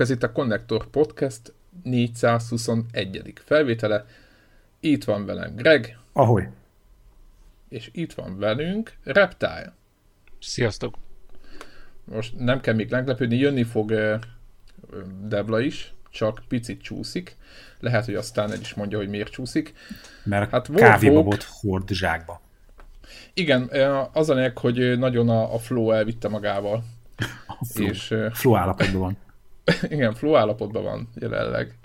Sziasztok, ez itt a Connector Podcast 421. felvétele. Itt van velem Greg. Ahogy. És itt van velünk Reptile. Sziasztok. Most nem kell még meglepődni, jönni fog uh, Debla is, csak picit csúszik. Lehet, hogy aztán el is mondja, hogy miért csúszik. Mert hát kávébabot hord zsákba. Igen, az a lényeg, hogy nagyon a, a flow elvitte magával. A flow, és, flow állapotban van. Igen, flow állapotban van jelenleg.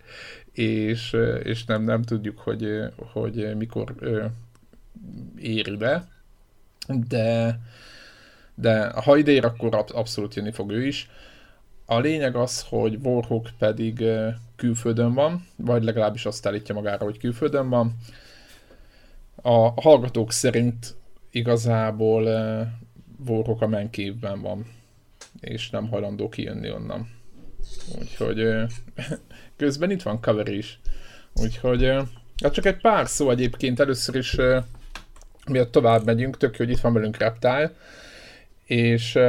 És, és nem, nem tudjuk, hogy, hogy mikor ér ide. De, de ha ide ér, akkor abszolút jönni fog ő is. A lényeg az, hogy Warhawk pedig külföldön van, vagy legalábbis azt állítja magára, hogy külföldön van. A hallgatók szerint igazából Warhawk a menkévben van, és nem hajlandó kijönni onnan. Úgyhogy közben itt van cover is. Úgyhogy hát csak egy pár szó egyébként először is miatt tovább megyünk, tök jó, hogy itt van velünk Reptile, és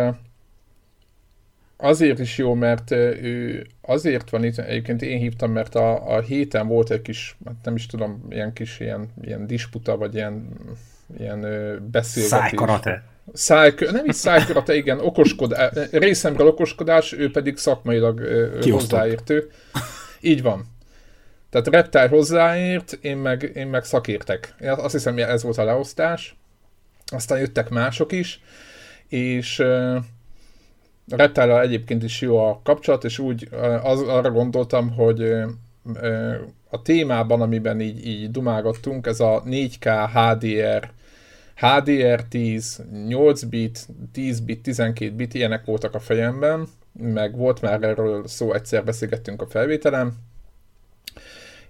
azért is jó, mert ő azért van itt, egyébként én hívtam, mert a, a héten volt egy kis, hát nem is tudom, ilyen kis ilyen, ilyen disputa, vagy ilyen, ilyen beszélgetés. Szájkarate. Száj, nem is szájkarate, igen, okoskodás, részemről okoskodás, ő pedig szakmailag hozzáért ő. Így van. Tehát Reptile hozzáért, én meg, én meg szakértek. Én azt hiszem, ez volt a leosztás. Aztán jöttek mások is, és Reptile egyébként is jó a kapcsolat, és úgy az, arra gondoltam, hogy a témában, amiben így, így dumálgattunk, ez a 4K HDR, HDR10, 8 bit, 10 bit, 12 bit, ilyenek voltak a fejemben, meg volt már erről szó, egyszer beszélgettünk a felvételem,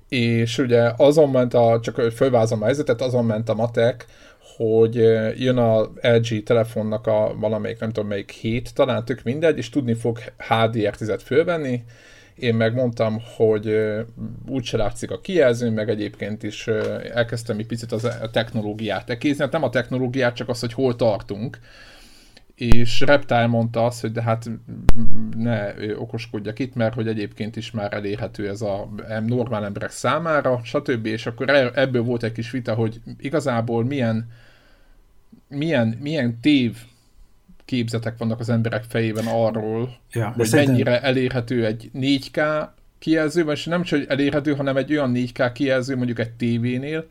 és ugye azon ment a, csak hogy fölvázom a helyzetet, azon ment a matek, hogy jön a LG telefonnak a valamelyik, nem tudom melyik hét, talán tök mindegy, és tudni fog HDR10-et fölvenni, én meg mondtam, hogy úgyse látszik a kijelző, meg egyébként is elkezdtem egy picit az a technológiát ekézni, hát nem a technológiát, csak az, hogy hol tartunk, és Reptile mondta azt, hogy de hát ne okoskodjak itt, mert hogy egyébként is már elérhető ez a normál emberek számára, stb. És akkor e-, ebből volt egy kis vita, hogy igazából milyen milyen, milyen tév képzetek vannak az emberek fejében arról, ja, hogy szerintem... mennyire elérhető egy 4K kijelző, és nem csak elérhető, hanem egy olyan 4K kijelző mondjuk egy tévénél,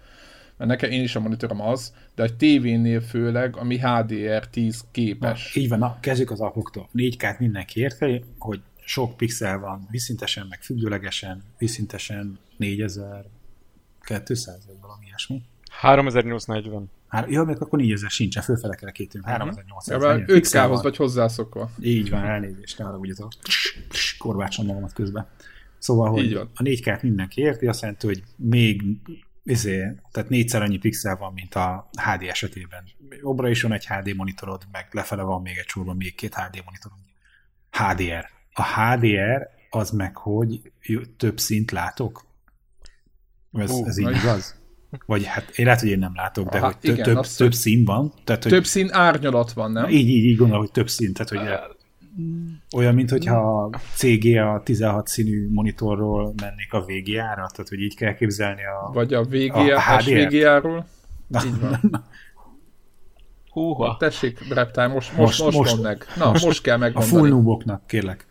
mert nekem én is a monitorom az, de egy tévénél főleg, ami HDR10 képes. Na, így van, na, kezdjük az apoktól. 4K-t mindenki érte, hogy sok pixel van, viszintesen, meg függőlegesen, viszintesen 4200 vagy valami ilyesmi. 3840. Hát, jó, még akkor 4000 sincsen, fölfele kell kétünk. 3800. Ja, 5K-hoz vagy hozzászokva. Így van, elnézést, ne haragudjatok. Korbácsom magamat közben. Szóval, hogy a 4K-t mindenki érti, azt jelenti, hogy még izé, tehát négyszer annyi pixel van, mint a HD esetében. Obra is van egy HD monitorod, meg lefele van még egy sorban még két HD monitorod. HDR. A HDR az meg, hogy több szint látok? Ez, uh, ez így igaz? Vagy hát én lehet, hogy én nem látok, de Aha, hogy igen, több, több szín van. Tehát, hogy, több szín árnyalat van, nem? Így, így, így gondolom, hogy több szín. Tehát, hogy olyan, mint hogyha a CGA 16 színű monitorról mennék a VGA-ra, tehát hogy így kell képzelni a Vagy a VGA, a VGA-ról. Így van. Húha. Tessék, Reptile, most, most, most, most, meg. Na, most, most kell megmondani. A full nooboknak, kérlek.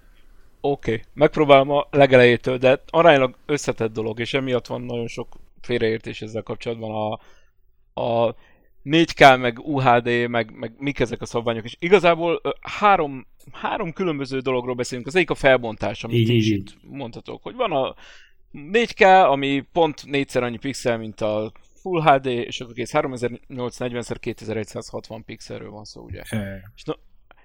Oké, okay. megpróbálom a legelejétől, de aránylag összetett dolog, és emiatt van nagyon sok félreértés ezzel kapcsolatban a, a 4K, meg UHD, meg, meg mik ezek a szabványok, és igazából három, három különböző dologról beszélünk. Az egyik a felbontás, amit így, így. mondhatok, hogy van a 4K, ami pont négyszer annyi pixel, mint a Full HD, és akkor kész 3840x2160 pixelről van szó, ugye? És, no,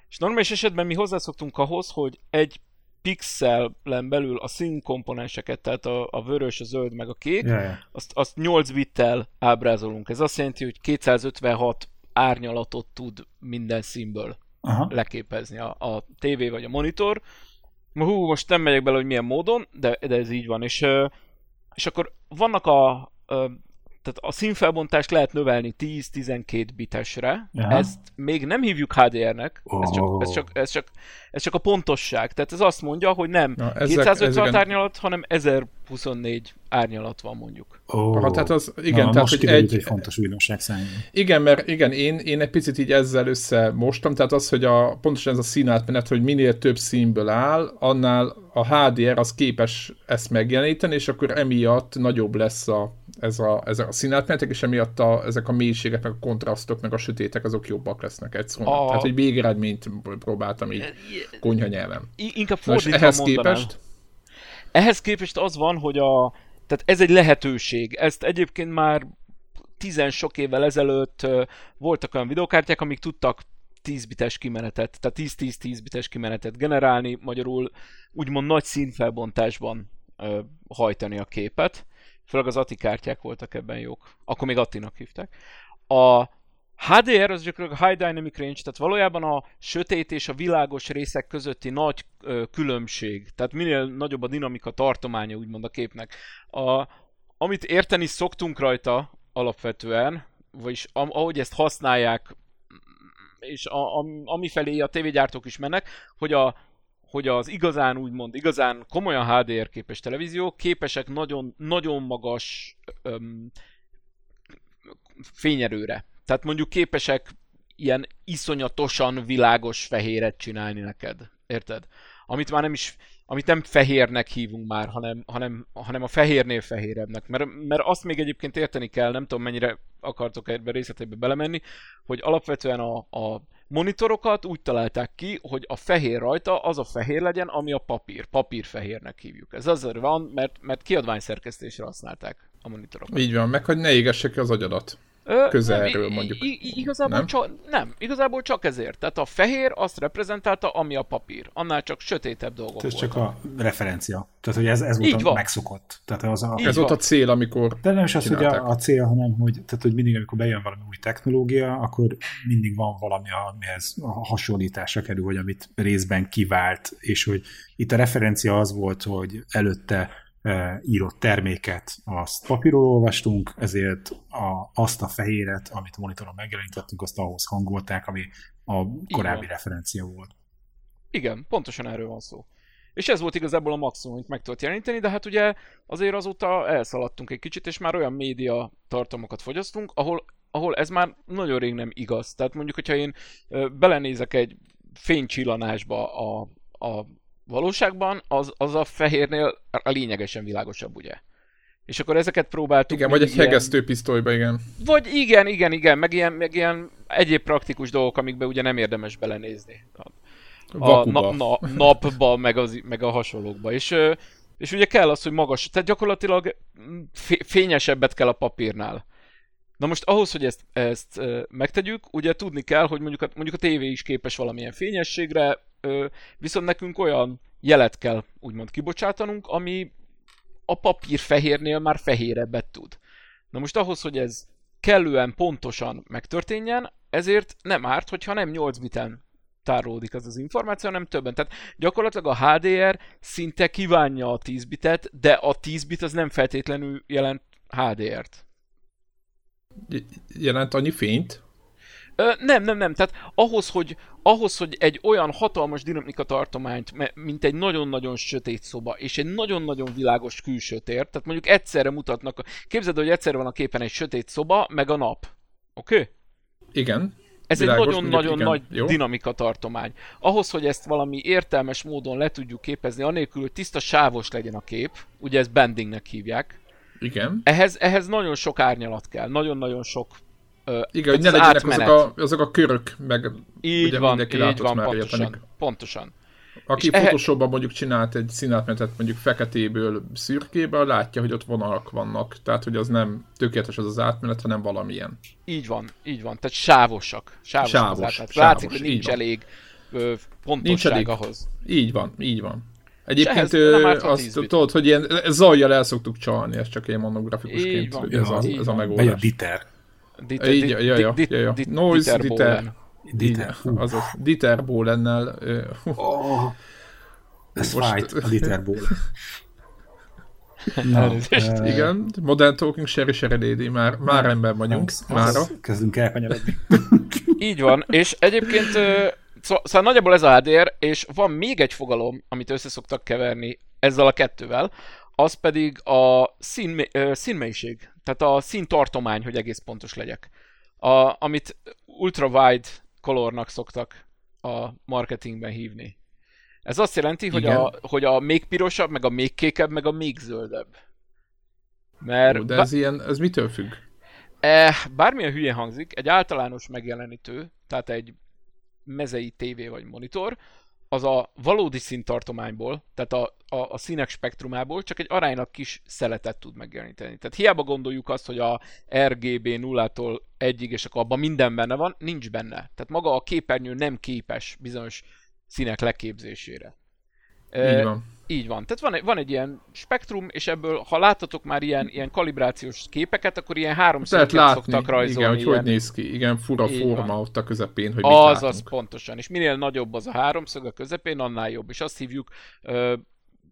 és normális esetben mi hozzászoktunk ahhoz, hogy egy pixelen belül a szín komponenseket, tehát a, a vörös, a zöld, meg a kék, yeah. Azt, azt 8 bittel ábrázolunk. Ez azt jelenti, hogy 256 árnyalatot tud minden színből Aha. leképezni a, a tévé vagy a monitor. Hú, most nem megyek bele, hogy milyen módon, de, de ez így van. És, és akkor vannak a, tehát a színfelbontást lehet növelni 10-12 bitesre, ja. ezt még nem hívjuk HDR-nek, oh. ez, csak, ez, csak, ez, csak, ez csak a pontosság. Tehát ez azt mondja, hogy nem Na, ezek, 256 ezek... árnyalat, hanem 1024 árnyalat van mondjuk. Oh. Aha, tehát az, igen, Na, tehát most hogy egy, egy fontos újdonság számomra. Igen, mert igen, én, én egy picit így ezzel összemostam, tehát az, hogy a, pontosan ez a színátmenet, hogy minél több színből áll, annál a HDR az képes ezt megjeleníteni, és akkor emiatt nagyobb lesz a, ez, a, ez a színátmenetek, és emiatt a, ezek a mélységek, meg a kontrasztok, meg a sötétek, azok jobbak lesznek egyszerűen. A... Tehát, hogy végeredményt próbáltam így konyha nyelven. Inkább fordítva ehhez mondanám. képest? Ehhez képest az van, hogy a, tehát ez egy lehetőség. Ezt egyébként már tizen sok évvel ezelőtt voltak olyan videokártyák, amik tudtak 10 bites kimenetet, tehát 10-10-10 bites kimenetet generálni, magyarul úgymond nagy színfelbontásban ö, hajtani a képet. Főleg az ATI kártyák voltak ebben jók. Akkor még Attinak hívták. A HDR az gyakorlatilag High Dynamic Range, tehát valójában a sötét és a világos részek közötti nagy ö, különbség, tehát minél nagyobb a dinamika tartománya úgymond a képnek. A, amit érteni szoktunk rajta alapvetően, vagyis ahogy ezt használják és a, a, amifelé a tévégyártók is mennek, hogy a, hogy az igazán úgymond, igazán komolyan HDR képes televíziók képesek nagyon, nagyon magas öm, fényerőre. Tehát mondjuk képesek ilyen iszonyatosan világos fehéret csinálni neked. Érted? Amit már nem is amit nem fehérnek hívunk már, hanem, hanem, hanem a fehérnél fehérebbnek. Mert, mert azt még egyébként érteni kell, nem tudom mennyire akartok ebbe részleteibe belemenni, hogy alapvetően a, a monitorokat úgy találták ki, hogy a fehér rajta az a fehér legyen, ami a papír. Papírfehérnek hívjuk. Ez azért van, mert, mert kiadványszerkesztésre használták a monitorokat. Így van, meg hogy ne égesse ki az agyadat közelről nem, mondjuk. Igazából nem? Csak, nem, igazából csak ezért. Tehát a fehér azt reprezentálta, ami a papír. Annál csak sötétebb dolgok Ez csak a referencia. Tehát, hogy ez, ez volt Így a van. megszokott. Tehát az a, ez van. volt a cél, amikor De nem is az, hogy a, a cél, hanem hogy, tehát, hogy mindig, amikor bejön valami új technológia, akkor mindig van valami, amihez a hasonlításra kerül, vagy amit részben kivált, és hogy itt a referencia az volt, hogy előtte írott terméket, azt papíról olvastunk, ezért a, azt a fehéret, amit monitoron megjelenítettünk, azt ahhoz hangolták, ami a korábbi Igen. referencia volt. Igen, pontosan erről van szó. És ez volt igazából a maximum, amit meg tudott jeleníteni, de hát ugye azért azóta elszaladtunk egy kicsit, és már olyan média tartalmakat fogyasztunk, ahol, ahol ez már nagyon rég nem igaz. Tehát mondjuk, hogyha én belenézek egy fénycsillanásba a, a valóságban az, az a fehérnél a lényegesen világosabb, ugye? És akkor ezeket próbáltuk... Igen, vagy egy ilyen... hegesztő pisztolyba, igen. Vagy igen, igen, igen, meg ilyen, meg ilyen egyéb praktikus dolgok, amikbe ugye nem érdemes belenézni. A, a na, na, napba, meg, az, meg a hasonlókba. És, és ugye kell az, hogy magas, tehát gyakorlatilag fényesebbet kell a papírnál. Na most ahhoz, hogy ezt, ezt megtegyük, ugye tudni kell, hogy mondjuk a, mondjuk a tévé is képes valamilyen fényességre, viszont nekünk olyan jelet kell úgymond kibocsátanunk, ami a papír fehérnél már fehérebbet tud. Na most ahhoz, hogy ez kellően pontosan megtörténjen, ezért nem árt, hogyha nem 8 biten tárolódik az az információ, hanem többen. Tehát gyakorlatilag a HDR szinte kívánja a 10 bitet, de a 10 bit az nem feltétlenül jelent HDR-t. Jelent annyi fényt? Ö, nem, nem, nem. Tehát ahhoz hogy, ahhoz, hogy egy olyan hatalmas dinamika tartományt, mint egy nagyon-nagyon sötét szoba, és egy nagyon-nagyon világos külső tér, tehát mondjuk egyszerre mutatnak, képzeld, hogy egyszerre van a képen egy sötét szoba, meg a nap. Oké? Okay? Igen. Ez világos, egy nagyon-nagyon nagy Jó. dinamika tartomány. Ahhoz, hogy ezt valami értelmes módon le tudjuk képezni, anélkül, hogy tiszta sávos legyen a kép, ugye ezt bendingnek hívják, igen. Ehhez, ehhez nagyon sok árnyalat kell, nagyon-nagyon sok Uh, Igen, hogy ne legyenek azok a, azok a körök, meg így ugye van, mindenki így van, már pontosan, pontosan. Aki és Photoshopban mondjuk csinált egy színátmenetet mondjuk feketéből szürkébe, látja, hogy ott vonalak vannak. Tehát, hogy az nem tökéletes az az átmenet, hanem valamilyen. Így van, így van. Tehát sávosak. Sávosak sávos, az sávos, Látszik, hogy nincs elég ö, pontosság nincs elég. ahhoz. Így van, így van. Egyébként ő, azt tudod, hogy ilyen zajjal el szoktuk csalni, ez csak én mondom grafikusként, hogy ez, a, ez a megoldás. Vagy a diter. Dieter, így, ja, ja, ja, ja. Noise Dieter. Dieter. Azaz, Dieter Bolennel. Oh, ez fájt, a Dieter Bolen. Na, uh, igen, Modern Talking, Sherry Sherry Lady, már, már ember vagyunk. már Kezdünk elkanyarodni. Így van, és egyébként Szóval, szóval nagyjából ez a HDR, és van még egy fogalom, amit össze szoktak keverni ezzel a kettővel, az pedig a szín, színmelység, tehát a színtartomány, hogy egész pontos legyek. A, amit ultra-wide colornak szoktak a marketingben hívni. Ez azt jelenti, hogy a, hogy a még pirosabb, meg a még kékebb, meg a még zöldebb. Mert Ó, de ez, ilyen, ez mitől függ? E, bármilyen hülye hangzik, egy általános megjelenítő, tehát egy mezei tévé vagy monitor, az a valódi színtartományból, tehát a, a, a színek spektrumából csak egy aránylag kis szeletet tud megjeleníteni. Tehát hiába gondoljuk azt, hogy a RGB 0-tól 1-ig, és akkor abban minden benne van, nincs benne. Tehát maga a képernyő nem képes bizonyos színek leképzésére. Így van. Így van. Tehát van egy, van egy ilyen spektrum, és ebből, ha láttatok már ilyen, ilyen kalibrációs képeket, akkor ilyen háromszöget szoktak rajzolni. Igen, hogy ilyen... hogy néz ki. Igen, fura Így forma van. ott a közepén, hogy az, mit Az, pontosan. És minél nagyobb az a háromszög a közepén, annál jobb. És azt hívjuk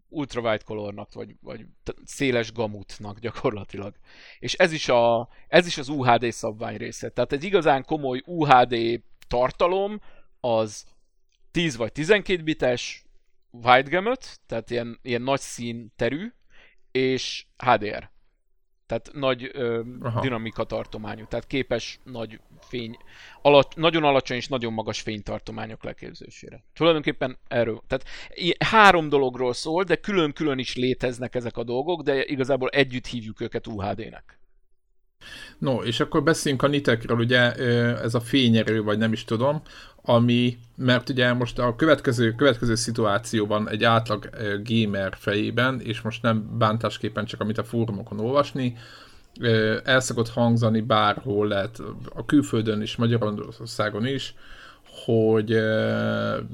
ultrawide colornak, vagy, vagy széles gamutnak gyakorlatilag. És ez is, a, ez is az UHD szabvány része. Tehát egy igazán komoly UHD tartalom, az 10 vagy 12 bites, wide gamut, tehát ilyen, ilyen nagy szín terű, és HDR. Tehát nagy ö, dinamika tartományú, tehát képes nagy fény, alac, nagyon alacsony és nagyon magas fénytartományok leképzésére. Tulajdonképpen erről. Tehát három dologról szól, de külön-külön is léteznek ezek a dolgok, de igazából együtt hívjuk őket UHD-nek. No, és akkor beszéljünk a nitekről, ugye ez a fényerő, vagy nem is tudom, ami, mert ugye most a következő, következő szituációban egy átlag gamer fejében, és most nem bántásképpen csak amit a fórumokon olvasni, el szokott hangzani bárhol, lehet a külföldön is, Magyarországon is, hogy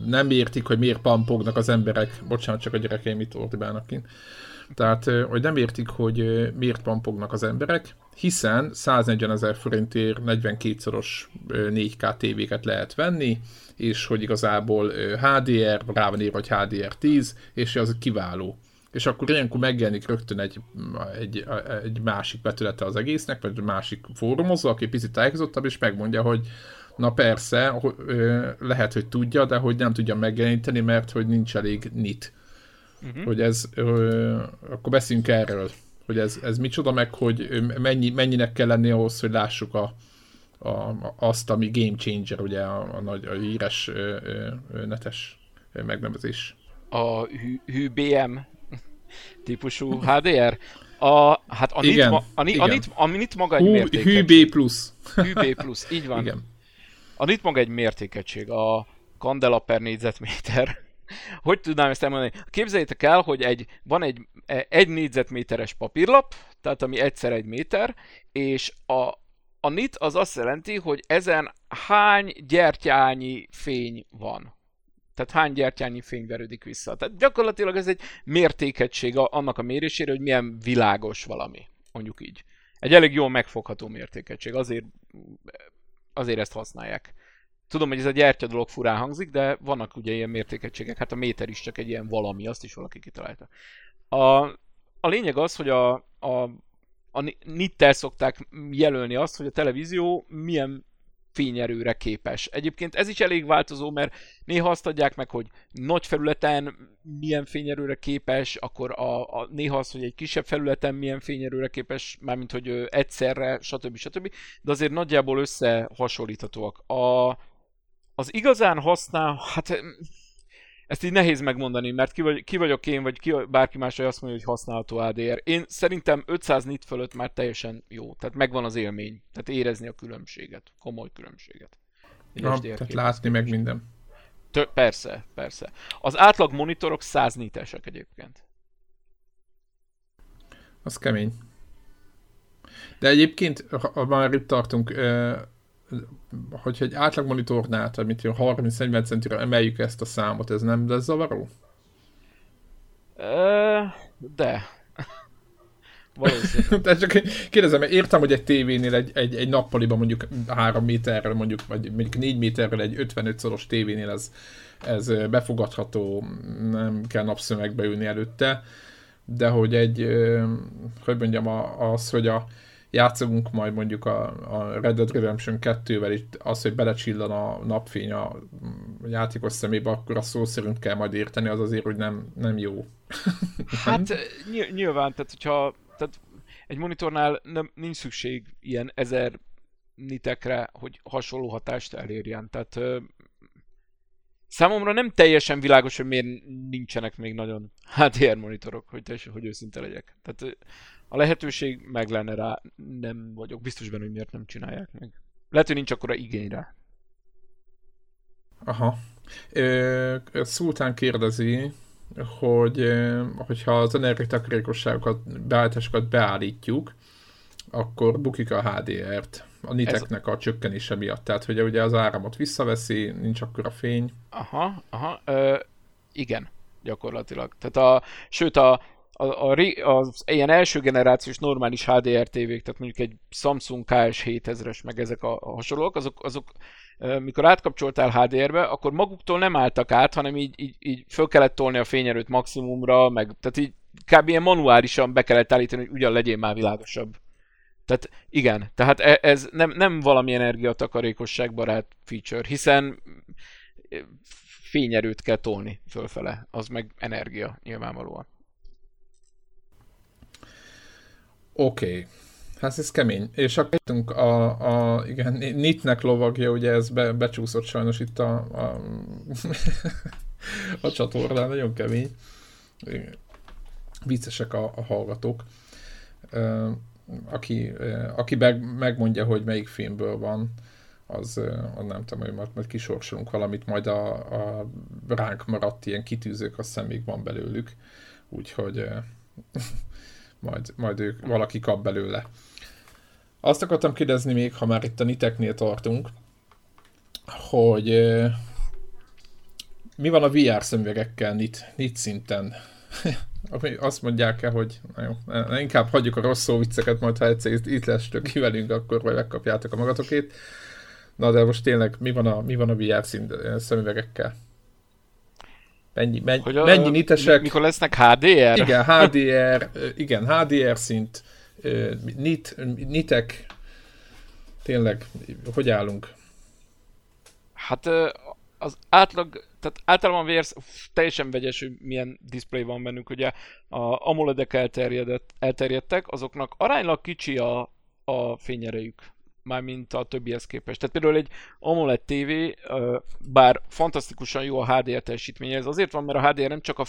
nem értik, hogy miért pampognak az emberek, bocsánat, csak a gyerekeim itt ordibálnak kint, tehát, hogy nem értik, hogy miért pampognak az emberek, hiszen 140 ezer forintért 42-szoros 4K tévéket lehet venni, és hogy igazából HDR, rá van írva, hogy HDR10, és az kiváló. És akkor ilyenkor megjelenik rögtön egy, egy, egy másik vetülete az egésznek, vagy egy másik fórumozó, aki picit tájékozottabb, és megmondja, hogy na persze, lehet, hogy tudja, de hogy nem tudja megjeleníteni, mert hogy nincs elég nit uh-huh. hogy ez, ö, akkor beszéljünk erről, hogy ez, ez micsoda, meg hogy mennyi, mennyinek kell lenni ahhoz, hogy lássuk a, a, azt, ami game changer, ugye a, a nagy, a híres ö, ö, netes megnevezés. A hű, BM típusú HDR? A, hát a igen, NIT, a, igen. a, NIT, a NIT maga egy mértékegység. Hű B plusz. Hű B plusz, így van. Igen. A NIT maga egy mértékegység, a kandela per négyzetméter hogy tudnám ezt elmondani? Képzeljétek el, hogy egy, van egy, egy négyzetméteres papírlap, tehát ami egyszer egy méter, és a, a nit az azt jelenti, hogy ezen hány gyertyányi fény van. Tehát hány gyertyányi fény verődik vissza. Tehát gyakorlatilag ez egy mértékegység annak a mérésére, hogy milyen világos valami. Mondjuk így. Egy elég jól megfogható mértékegység. Azért, azért ezt használják. Tudom, hogy ez a gyertya dolog furán hangzik, de vannak ugye ilyen mértékegységek, hát a méter is csak egy ilyen valami, azt is valaki kitalálta. A, a lényeg az, hogy a, a, a NIT-tel szokták jelölni azt, hogy a televízió milyen fényerőre képes. Egyébként ez is elég változó, mert néha azt adják meg, hogy nagy felületen milyen fényerőre képes, akkor a, a, néha az, hogy egy kisebb felületen milyen fényerőre képes, mármint hogy egyszerre, stb. stb. De azért nagyjából összehasonlíthatóak. A, az igazán használ, hát ezt így nehéz megmondani, mert ki, vagy, ki vagyok én, vagy ki, bárki más, hogy azt mondja, hogy használható ADR. Én szerintem 500 nit fölött már teljesen jó. Tehát megvan az élmény. Tehát érezni a különbséget. Komoly különbséget. Ja, tehát látni meg minden. Tö- persze, persze. Az átlag monitorok 100 nitesek egyébként. Az kemény. De egyébként, ha már itt tartunk, hogyha egy átlag monitornál, tehát mint 30-40 centire emeljük ezt a számot, ez nem lesz zavaró? De. Tehát csak kérdezem, mert értem, hogy egy tévénél egy, egy, egy nappaliban mondjuk 3 méterről, mondjuk, vagy mondjuk 4 méterről egy 55 szoros tévénél ez, ez befogadható, nem kell napszömegbe ülni előtte de hogy egy, hogy mondjam, az, hogy a, játszunk majd mondjuk a, a Red Dead Redemption 2-vel itt az, hogy belecsillan a napfény a játékos szemébe, akkor a szó szerint kell majd érteni, az azért, hogy nem, nem jó. hát nyilván, tehát hogyha tehát egy monitornál nem, nincs szükség ilyen ezer nitekre, hogy hasonló hatást elérjen. Tehát ö, számomra nem teljesen világos, hogy miért nincsenek még nagyon HDR monitorok, hogy, teljesen, hogy őszinte legyek. Tehát a lehetőség meg lenne rá, nem vagyok biztos benne, hogy miért nem csinálják meg. Lehet, hogy nincs akkora igény rá. Aha. Szultán kérdezi, hogy hogyha az energiatakarékosságokat, beállításokat beállítjuk, akkor bukik a HDR-t a niteknek a csökkenése miatt. Tehát, hogy ugye az áramot visszaveszi, nincs akkor a fény. Aha, aha, ö, igen, gyakorlatilag. Tehát a, sőt, a, a, a, az ilyen első generációs normális HDR tévék, tehát mondjuk egy Samsung KS 7000-es, meg ezek a, a hasonlók, azok, azok mikor átkapcsoltál HDR-be, akkor maguktól nem álltak át, hanem így, így, így föl kellett tolni a fényerőt maximumra, meg, tehát így kb. ilyen manuálisan be kellett állítani, hogy ugyan legyél már világosabb. Tehát igen, tehát e, ez nem, nem valami energiatakarékosságbarát feature, hiszen fényerőt kell tolni fölfele, az meg energia nyilvánvalóan. Oké. Okay. Hát ez kemény. És akkor a, a igen, Nitnek lovagja, ugye ez be, becsúszott sajnos itt a, a, a csatornán, nagyon kemény. Viccesek a, a hallgatók. Aki, aki meg, megmondja, hogy melyik filmből van, az, az nem tudom, hogy majd, majd kisorsolunk valamit, majd a, a ránk maradt ilyen kitűzők, azt hiszem még van belőlük. Úgyhogy majd, majd ők, valaki kap belőle. Azt akartam kérdezni még, ha már itt a niteknél tartunk, hogy mi van a VR szemüvegekkel NIT, NIT szinten? Azt mondják el, hogy na jó, inkább hagyjuk a rossz szó vicceket, majd ha egyszer itt lesz ki velünk, akkor vagy megkapjátok a magatokét. Na de most tényleg mi van a, mi van a VR szint, szemüvegekkel? Mennyi, mennyi, hogy a, mennyi nitesek? Mikor lesznek HDR? Igen, HDR, igen, HDR szint, nit, nitek, tényleg, hogy állunk? Hát az átlag, tehát általában vérsz, teljesen vegyes, hogy milyen display van bennük, ugye a AMOLED-ek elterjedtek, azoknak aránylag kicsi a, a fényerejük mármint a többihez képest. Tehát például egy AMOLED TV, bár fantasztikusan jó a HDR teljesítménye, ez azért van, mert a HDR nem csak a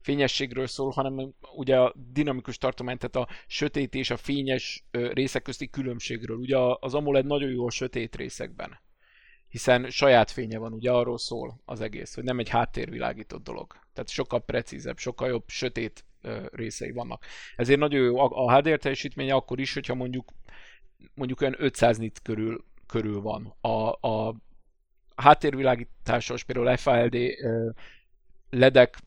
fényességről szól, hanem ugye a dinamikus tartomány, tehát a sötét és a fényes részek közti különbségről. Ugye az AMOLED nagyon jó a sötét részekben, hiszen saját fénye van, ugye arról szól az egész, hogy nem egy háttérvilágított dolog. Tehát sokkal precízebb, sokkal jobb sötét részei vannak. Ezért nagyon jó a HDR teljesítménye akkor is, hogyha mondjuk mondjuk olyan 500 nit körül, körül van. A, a háttérvilágításos, például FALD ledek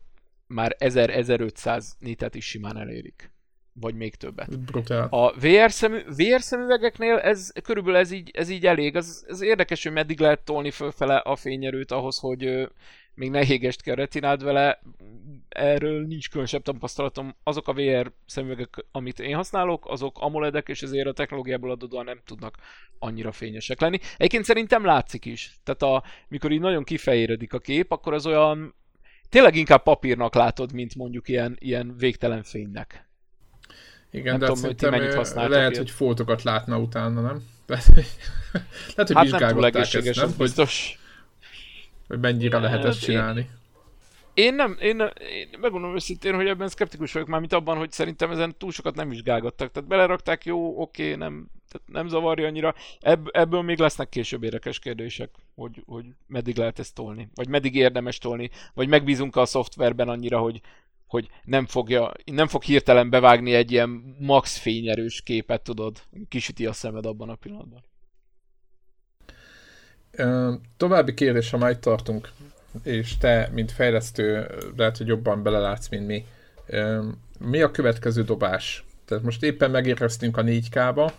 már 1000-1500 nitet is simán elérik. Vagy még többet. Brutál. A VR, szemü, VR szemüvegeknél ez körülbelül ez így, ez így elég. Az, ez érdekes, hogy meddig lehet tolni fölfele a fényerőt ahhoz, hogy még ne hégest ki a retinád vele, erről nincs különösebb tapasztalatom. Azok a VR szemüvegek, amit én használok, azok AMOLED-ek, és ezért a technológiából adódóan nem tudnak annyira fényesek lenni. Egyébként szerintem látszik is. Tehát a, mikor így nagyon kifehéredik a kép, akkor az olyan tényleg inkább papírnak látod, mint mondjuk ilyen, ilyen végtelen fénynek. Igen, nem de tudom, hogy ti mennyit lehet, ilyet. hogy fotókat látna utána, nem? lehet, hogy hát nem túl egészséges, ezt, nem? biztos. Hogy mennyire lehet ezt csinálni. Én nem, én, én megmondom őszintén, hogy ebben szkeptikus vagyok már, mint abban, hogy szerintem ezen túl sokat nem vizsgálgattak. Tehát belerakták, jó, oké, nem, tehát nem zavarja annyira. Ebb, ebből még lesznek később érdekes kérdések, hogy, hogy meddig lehet ezt tolni, vagy meddig érdemes tolni, vagy megbízunk a szoftverben annyira, hogy, hogy nem, fogja, nem fog hirtelen bevágni egy ilyen max fényerős képet, tudod, kisüti a szemed abban a pillanatban. További kérdés, ha majd tartunk, és te, mint fejlesztő, lehet, hogy jobban belelátsz, mint mi. Mi a következő dobás? Tehát most éppen megérkeztünk a 4K-ba,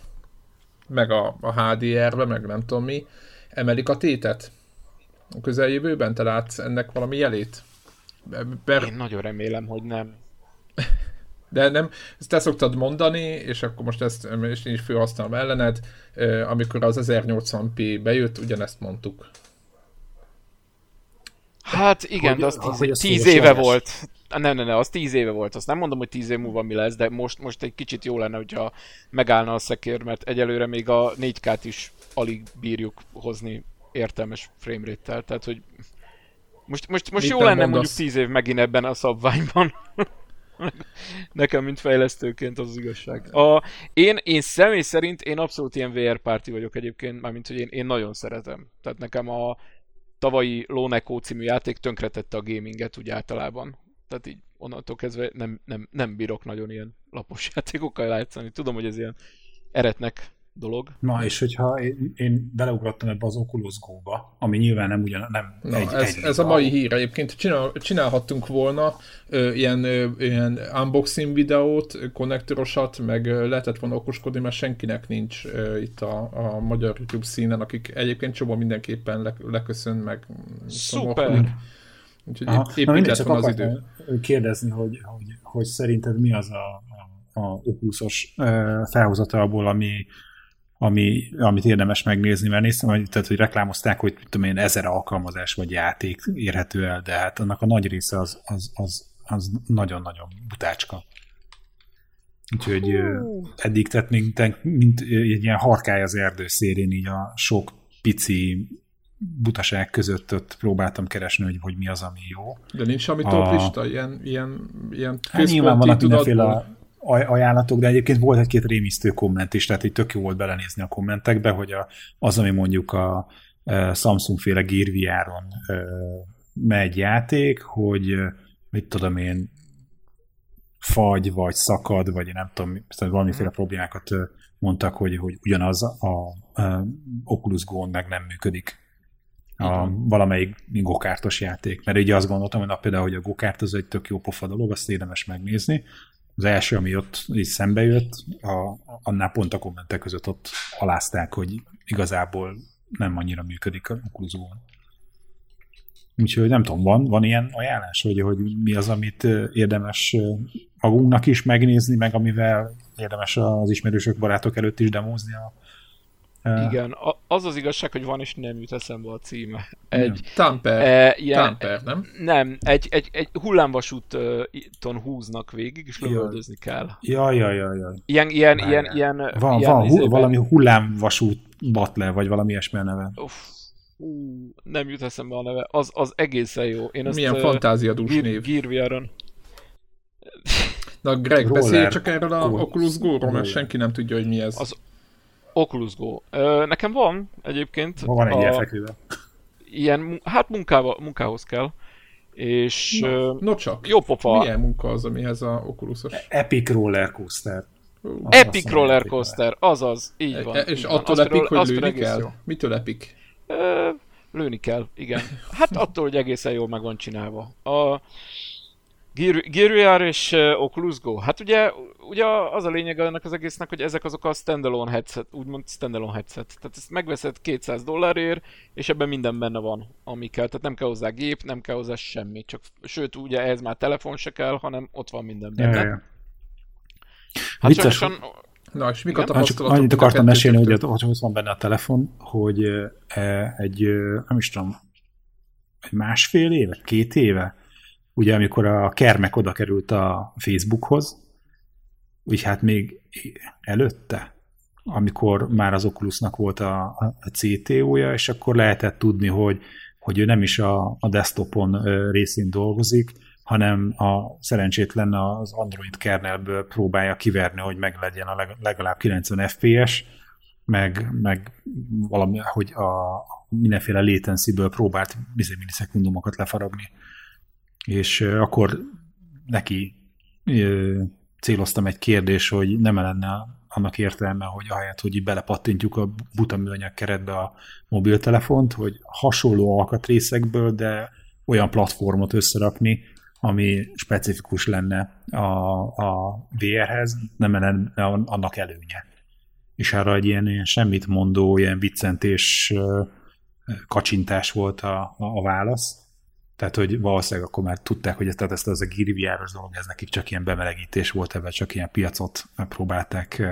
meg a, a HDR-be, meg nem tudom mi. Emelik a tétet? A közeljövőben te látsz ennek valami jelét? Ber... Én nagyon remélem, hogy nem. De nem, ezt te szoktad mondani, és akkor most ezt és én is felhasználom ellened, amikor az 1080p bejött, ugyanezt mondtuk. Hát igen, hogy, de az tíz, tíz éve volt. Nem, nem, nem, az tíz éve volt. Azt nem mondom, hogy tíz év múlva mi lesz, de most, most egy kicsit jó lenne, hogyha megállna a szekér, mert egyelőre még a 4K-t is alig bírjuk hozni értelmes framerate-tel. Tehát, hogy most, most, most jó lenne mondasz? mondjuk tíz év megint ebben a szabványban. Nekem, mint fejlesztőként az, az igazság. A, én, én személy szerint én abszolút ilyen VR párti vagyok egyébként, mármint, hogy én, én nagyon szeretem. Tehát nekem a tavalyi Loneco című játék tönkretette a gaminget úgy általában. Tehát így onnantól kezdve nem, nem, nem bírok nagyon ilyen lapos játékokkal játszani. Tudom, hogy ez ilyen eretnek dolog. Na, és hogyha én, én beleugrottam ebbe az Oculus Go-ba, ami nyilván nem ugyan, nem Na, egy, ez, egy ez a mai hír egyébként. Csinál, csinálhattunk volna ö, ilyen, ö, ilyen unboxing videót, konnektorosat, meg ö, lehetett volna okoskodni, mert senkinek nincs ö, itt a, a magyar YouTube színen, akik egyébként csomó mindenképpen le, leköszön, meg Szuper! Úgyhogy Aha. épp, épp Na, csak az idő. kérdezni, hogy, hogy, hogy szerinted mi az a, a, felhozatalból, ami, ami, amit érdemes megnézni, mert néztem, hogy, tehát, hogy reklámozták, hogy tudom én, ezer alkalmazás vagy játék érhető el, de hát annak a nagy része az, az, az, az nagyon-nagyon butácska. Úgyhogy Hú. eddig, tehát mint, mint egy ilyen harkály az erdő szélén, így a sok pici butaság között ott próbáltam keresni, hogy, hogy mi az, ami jó. De nincs semmi top a... lista, ilyen, ilyen, ilyen hát nyilván vannak mindenféle ajánlatok, de egyébként volt egy-két rémisztő komment is, tehát így tök jó volt belenézni a kommentekbe, hogy a, az, ami mondjuk a, a Samsung féle Gear VR-on megy játék, hogy mit tudom én, fagy, vagy szakad, vagy nem tudom, valamiféle problémákat mondtak, hogy, hogy ugyanaz a, a Oculus go meg nem működik. A valamelyik gokártos játék. Mert ugye azt gondoltam, hogy na, például, hogy a gokárt az egy tök jó pofa dolog, azt érdemes megnézni, az első, ami ott így szembe jött, a, annál pont a kommentek között ott alázták, hogy igazából nem annyira működik a okuluzóon. Úgyhogy nem tudom, van, van ilyen ajánlás, hogy, hogy mi az, amit érdemes magunknak is megnézni, meg amivel érdemes az ismerősök, barátok előtt is demózni a igen, az az igazság, hogy van és nem jut eszembe a címe. Egy, Tamper, e, ilyen, Tamper, nem? Nem, egy, egy, egy hullámvasúton húznak végig, és lövöldözni kell. Ja, ja, ja, ja. Ilyen, ilyen, ilyen, ilyen, van, ilyen van izében... valami hullámvasút Butler, vagy valami ilyesmi a neve. Uff, hú, nem jut eszembe a neve. Az, az egészen jó. Én Milyen azt, fantáziadús uh, név. Gear Na Greg, beszélj csak erről a Oculus Go-ról, mert senki nem tudja, hogy mi ez. Az Oculus Go. Ö, nekem van egyébként. Van egy ilyen Ilyen, hát munkával, munkához kell. És no, no csak. Jó pofa. Milyen munka az, amihez a Oculusos? Epic Roller Coaster. Uh. Epic Roller Coaster, azaz, így van. E, és így attól van. epik, hogy lőni kell? Jó. Mitől epik? Ö, lőni kell, igen. Hát attól, hogy egészen jól meg van csinálva. A, Gear, és Oculus Go. Hát ugye, ugye az a lényeg ennek az egésznek, hogy ezek azok a standalone headset, úgymond standalone headset. Tehát ezt megveszed 200 dollárért, és ebben minden benne van, ami kell. Tehát nem kell hozzá gép, nem kell hozzá semmi. Csak, sőt, ugye ehhez már telefon se kell, hanem ott van minden benne. Ja, ja. Hát Vicces. Sajnosan, Na, és mik a tapasztalatok? Annyit akartam mesélni, hogy, hogy ott van benne a telefon, hogy e, egy, nem is tudom, egy másfél éve, két éve, ugye amikor a Kermek oda került a Facebookhoz, úgy hát még előtte, amikor már az Oculusnak volt a, a CTO-ja, és akkor lehetett tudni, hogy, hogy ő nem is a, a desktopon részén dolgozik, hanem a szerencsétlen az Android kernelből próbálja kiverni, hogy meg legyen a legalább 90 FPS, meg, meg valami, hogy a mindenféle latency-ből próbált millisekundumokat lefaragni és akkor neki céloztam egy kérdés, hogy nem lenne annak értelme, hogy ahelyett, hogy így belepattintjuk a buta műanyag keretbe a mobiltelefont, hogy hasonló alkatrészekből, de olyan platformot összerakni, ami specifikus lenne a, a VR-hez, nem lenne annak előnye. És arra egy ilyen, ilyen semmit mondó, ilyen viccentés kacsintás volt a, a, a válasz Tehát, hogy valószínűleg akkor már tudták, hogy tehát ezt az a gírviáros dolog, ez nekik csak ilyen bemelegítés volt, ebben csak ilyen piacot próbálták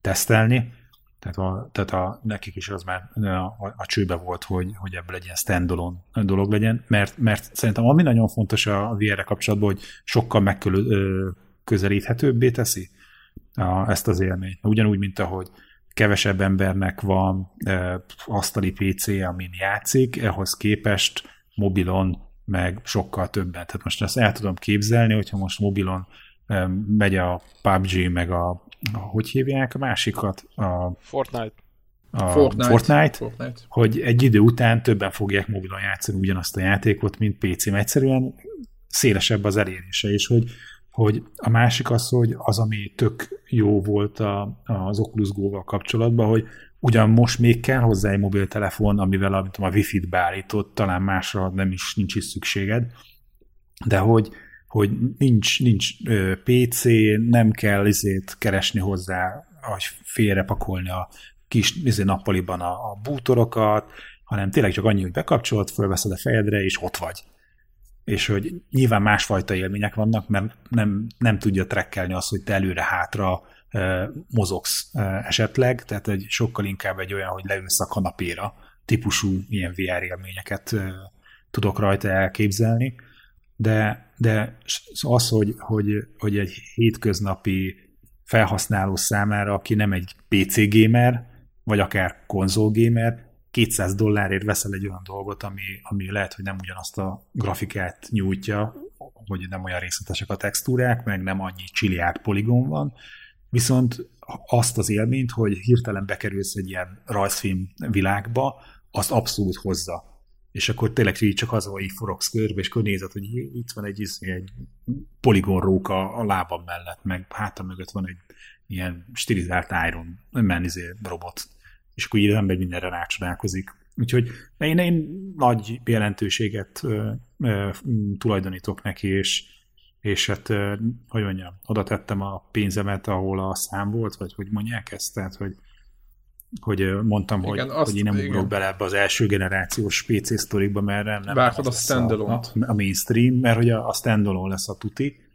tesztelni. Tehát, a, tehát a, nekik is az már a, a, csőbe volt, hogy, hogy ebből egy ilyen standalone dolog legyen, mert, mert szerintem ami nagyon fontos a VR-re kapcsolatban, hogy sokkal megközelíthetőbbé teszi a, ezt az élményt. Ugyanúgy, mint ahogy kevesebb embernek van e, asztali PC, amin játszik, ehhez képest mobilon meg sokkal többen. Tehát most ezt el tudom képzelni, hogyha most mobilon megy a PUBG, meg a, a hogy hívják a másikat? A, Fortnite. A Fortnite, Fortnite, Fortnite, hogy egy idő után többen fogják mobilon játszani ugyanazt a játékot, mint PC-n. Egyszerűen szélesebb az elérése, és hogy hogy a másik az, hogy az, ami tök jó volt a, az Oculus Go-val kapcsolatban, hogy ugyan most még kell hozzá egy mobiltelefon, amivel a, a Wi-Fi-t beállított, talán másra nem is, nincs is szükséged, de hogy, hogy nincs, nincs PC, nem kell izét keresni hozzá, hogy félrepakolni a kis izé, nappaliban a, a bútorokat, hanem tényleg csak annyi, hogy bekapcsolod, fölveszed a fejedre, és ott vagy. És hogy nyilván másfajta élmények vannak, mert nem, nem tudja trekkelni azt, hogy te előre-hátra mozogsz esetleg, tehát egy sokkal inkább egy olyan, hogy leülsz a kanapéra típusú ilyen VR élményeket tudok rajta elképzelni, de, de az, hogy, hogy, hogy egy hétköznapi felhasználó számára, aki nem egy PC gamer, vagy akár konzol gamer, 200 dollárért veszel egy olyan dolgot, ami, ami lehet, hogy nem ugyanazt a grafikát nyújtja, hogy nem olyan részletesek a textúrák, meg nem annyi csiliárd poligon van, viszont azt az élményt, hogy hirtelen bekerülsz egy ilyen rajzfilm világba, azt abszolút hozza. És akkor tényleg így csak az, hogy forogsz körbe, és akkor nézed, hogy itt van egy, egy poligon róka a lábam mellett, meg hátam mögött van egy ilyen stilizált Iron Man izé, robot és akkor így az ember mindenre rácsodálkozik. Úgyhogy én, én nagy jelentőséget ö, ö, tulajdonítok neki, és, és hát, hogy mondjam, oda tettem a pénzemet, ahol a szám volt, vagy hogy mondják ezt, tehát, hogy, hogy mondtam, igen, hogy, azt, hogy én nem igen. ugrok bele ebbe az első generációs PC sztorikba, mert nem, nem Vártad a standalone a, a mainstream, mert hogy a, a standalone lesz a tuti,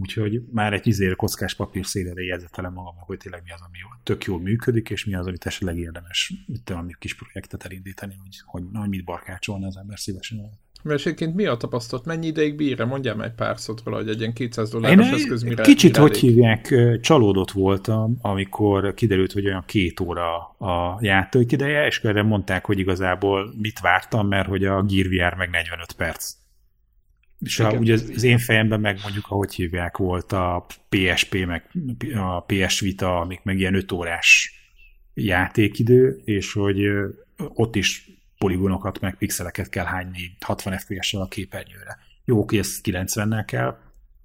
Úgyhogy már egy izére kockás papír szélére jegyzetelem magamnak, hogy tényleg mi az, ami tök jól működik, és mi az, amit esetleg érdemes itt valami kis projektet elindítani, hogy, hogy, hogy mit barkácsolna az ember szívesen. Mert mi a tapasztalat? Mennyi ideig bír Mondjál meg pár szót róla, hogy egy ilyen 200 dolláros Én eszköz mire Kicsit, mire hogy elég? hívják, csalódott voltam, amikor kiderült, hogy olyan két óra a játék ideje, és erre mondták, hogy igazából mit vártam, mert hogy a Gear VR meg 45 perc. És a, ugye az, az én fejemben meg mondjuk, ahogy hívják, volt a PSP, meg a PS Vita, amik meg ilyen 5 órás játékidő, és hogy ott is poligonokat, meg pixeleket kell hányni 60 FPS-sel a képernyőre. Jó, oké, ez 90-nel kell,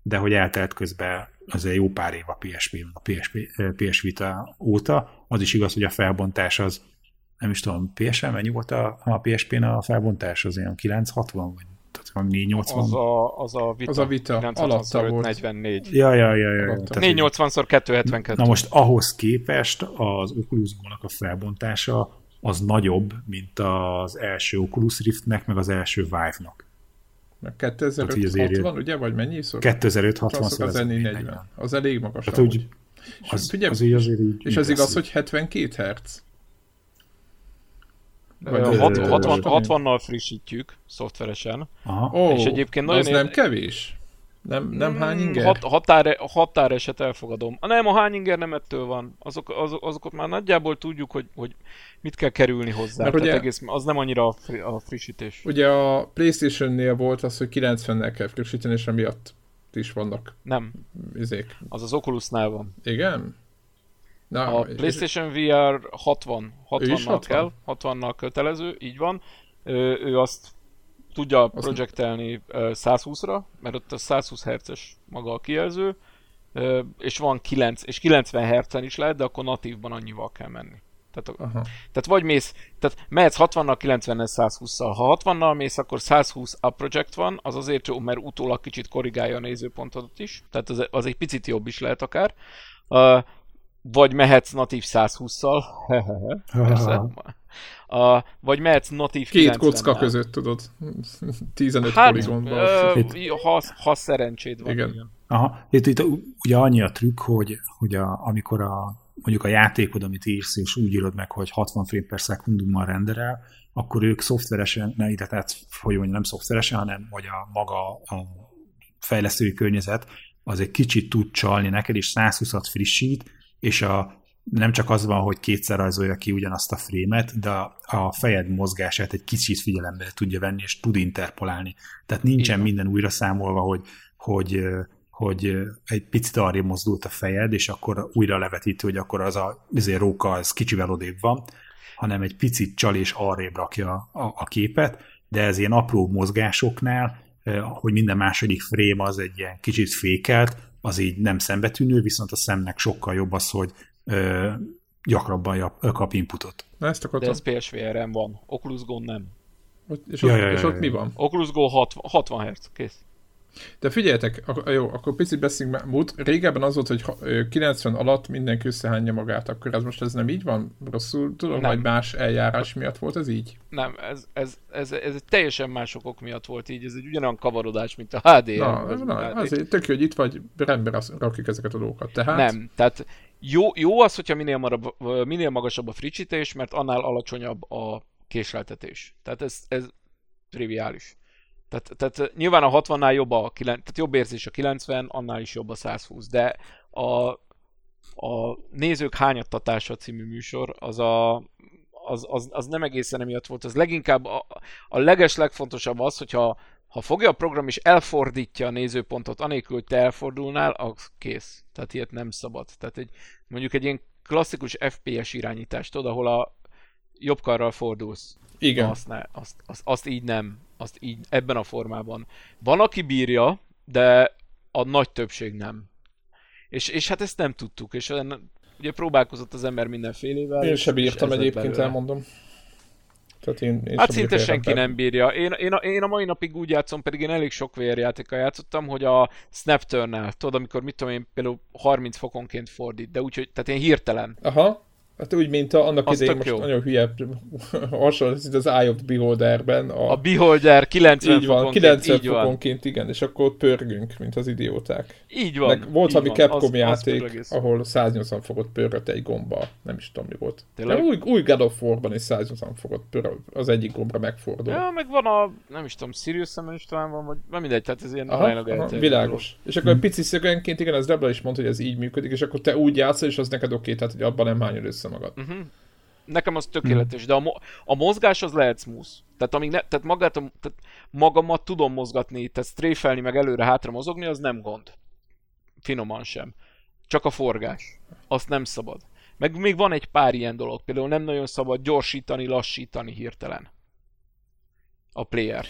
de hogy eltelt közben azért jó pár év a PSP, a PSP, PS Vita óta, az is igaz, hogy a felbontás az nem is tudom, PSN mennyi volt a, a PSP-n a felbontás, az olyan 960 vagy tehát 480. Az a, az a Vita. Az a Vita, alatta volt. 44. Ja, ja, ja. ja. 480 x 272. Na most ahhoz képest az Oculus a felbontása az nagyobb, mint az első Oculus Riftnek, meg az első Vive-nak. Meg 2560, ugye? Vagy mennyi szor? 2560 szor az 40. Az elég magas. Tehát úgy, az, figyelj, az, az azért így és az igaz, hogy 72 Hz? Vagy 60, 60-nal frissítjük szoftveresen. Aha. Oh, és egyébként nagyon... Az nem kevés? Nem, nem hány mm, inger? Hat, határ, határeset elfogadom. Nem, a hány inger nem ettől van. Azok, az, azokat már nagyjából tudjuk, hogy, hogy mit kell kerülni hozzá. Mert ugye, egész, az nem annyira a, fri, a frissítés. Ugye a Playstation-nél volt az, hogy 90-nel kell frissíteni, és emiatt is vannak Nem. Izék. Az az Oculusnál van. Igen? Na, a PlayStation VR 60, 60-nal kell, 60-nal kötelező, így van. Ő, ő azt tudja azt projektelni 120-ra, mert ott a 120 Hz-es maga a kijelző, és van 9, és 90 Hz-en is lehet, de akkor natívban annyival kell menni. Tehát, Aha. tehát vagy mész, tehát mehetsz 60-nal, 90-nel, 120-szal. Ha 60-nal mész, akkor 120 up project van, az azért jó, mert utólag kicsit korrigálja a nézőpontodat is, tehát az, az egy picit jobb is lehet akár. Uh, vagy mehetsz natív 120-szal, persze, A, vagy mehetsz natív Két kocka között, tudod. 15 hát, poligonban. ha, ha szerencséd van. Igen. igen. Aha. Itt, itt ugye annyi a trükk, hogy, hogy a, amikor a, mondjuk a játékod, amit írsz, és úgy írod meg, hogy 60 frame per szekundummal renderel, akkor ők szoftveresen, ne, tehát, mondjam, nem szoftveresen, hanem hogy a maga a fejlesztői környezet az egy kicsit tud csalni neked, és 120-at frissít, és a, nem csak az van, hogy kétszer rajzolja ki ugyanazt a frémet, de a fejed mozgását egy kicsit figyelembe tudja venni, és tud interpolálni. Tehát nincsen Igen. minden újra számolva, hogy, hogy, hogy egy picit arra mozdult a fejed, és akkor újra levetít, hogy akkor az a azért róka az kicsivel odébb van, hanem egy picit csal és arrébb rakja a, a képet, de ez ilyen apró mozgásoknál, hogy minden második frame az egy ilyen kicsit fékelt, az így nem szembetűnő, viszont a szemnek sokkal jobb az, hogy ö, gyakrabban kap inputot. Na ezt akartam. De ez PSVR-en van, Oculus Go nem. És, ja, ott, ja, ja, és ott mi van? Oculus Go 60, 60 Hz, kész. De figyeljetek, ak- jó, akkor picit beszéljünk múlt. Régebben az volt, hogy 90 alatt mindenki összehányja magát, akkor ez most ez nem így van? Rosszul tudom, nem. vagy más eljárás miatt volt ez így? Nem, ez, ez, ez, ez egy teljesen más okok miatt volt így, ez egy ugyanolyan kavarodás, mint a HDR. Na, ez na HD. azért tök jó, hogy itt vagy, rendben rakjuk ezeket a dolgokat. Tehát... Nem, tehát jó, jó az, hogyha minél, marab, minél magasabb a frissítés, mert annál alacsonyabb a késleltetés. Tehát ez, ez triviális. Tehát, tehát nyilván a 60-nál jobb a, tehát jobb érzés a 90, annál is jobb a 120, de a, a Nézők hányattatása című műsor, az a, az, az, az nem egészen emiatt volt, az leginkább a, a leges legfontosabb az, hogyha ha fogja a program és elfordítja a nézőpontot, anélkül, hogy te elfordulnál, az kész. Tehát ilyet nem szabad. Tehát egy, mondjuk egy ilyen klasszikus FPS irányítást, oda, ahol a jobb karral fordulsz. Igen. Azt, ne, azt, azt, azt így nem azt így ebben a formában. Van, aki bírja, de a nagy többség nem. És, és hát ezt nem tudtuk, és ugye próbálkozott az ember mindenfélével. Én sem bírtam egyébként, belőle. elmondom. Tehát én, én hát szinte senki nem bírja. Én, én, a, én a mai napig úgy játszom, pedig én elég sok VR játékkal játszottam, hogy a snap turn tudod, amikor mit tudom én, például 30 fokonként fordít, de úgy, hogy, tehát én hirtelen. Aha. Hát úgy, mint a, annak az idején most jó. nagyon hülye hasonlít az Eye of the Beholderben. A, a Beholder 90 így van, 90 így fokonként, van. igen, és akkor pörgünk, mint az idióták. Így van. Meg volt valami Capcom az, játék, az ahol 180 fokot pörgött egy gomba, nem is tudom mi volt. De új, új God of War-ban is 180 fokot pörög, az egyik gombra megfordul. Ja, meg van a, nem is tudom, Sirius Sam is talán van, vagy nem mindegy, tehát ez ilyen aha, aha, világos. És akkor hmm. pici szögenként, igen, ez Debla is mondta, hogy ez így működik, és akkor te úgy játszol, és az neked oké, okay, tehát hogy abban nem hányod össze magad. Uh-huh. Nekem az tökéletes, de a, mo- a mozgás az lehet smooth. Tehát, amíg ne, tehát, magát, tehát magamat tudom mozgatni, tehát stréfelni, meg előre-hátra mozogni, az nem gond. Finoman sem. Csak a forgás. Azt nem szabad. Meg még van egy pár ilyen dolog. Például nem nagyon szabad gyorsítani, lassítani hirtelen. A player.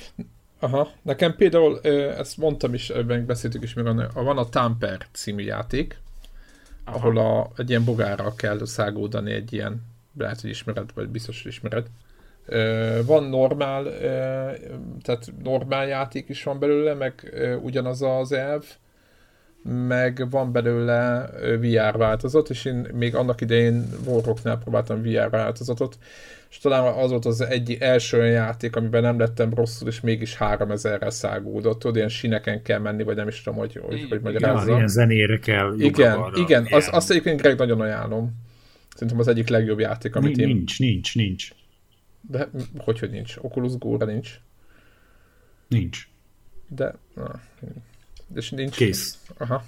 Aha, nekem például, ezt mondtam is, beszéltük is, még van a Tamper című játék, Aha. ahol a, egy ilyen bogárral kell szágódani egy ilyen, lehet, hogy ismered, vagy biztos, hogy ismered. Van normál, tehát normál játék is van belőle, meg ugyanaz az elv, meg van belőle VR változat, és én még annak idején Warrocknál próbáltam VR változatot, és talán az volt az egy első olyan játék, amiben nem lettem rosszul, és mégis 3000-re szágódott, tudod, ilyen sineken kell menni, vagy nem is tudom, hogy, hogy, hogy magyarázza. Igen, ilyen zenére kell. Igen, arra, igen, az, azt egyébként Greg nagyon ajánlom. Szerintem az egyik legjobb játék, amit nincs, én... Nincs, nincs, nincs. De hogy, hogy nincs? Oculus Go-ra nincs? Nincs. De... Na, és nincs... Kész. Aha.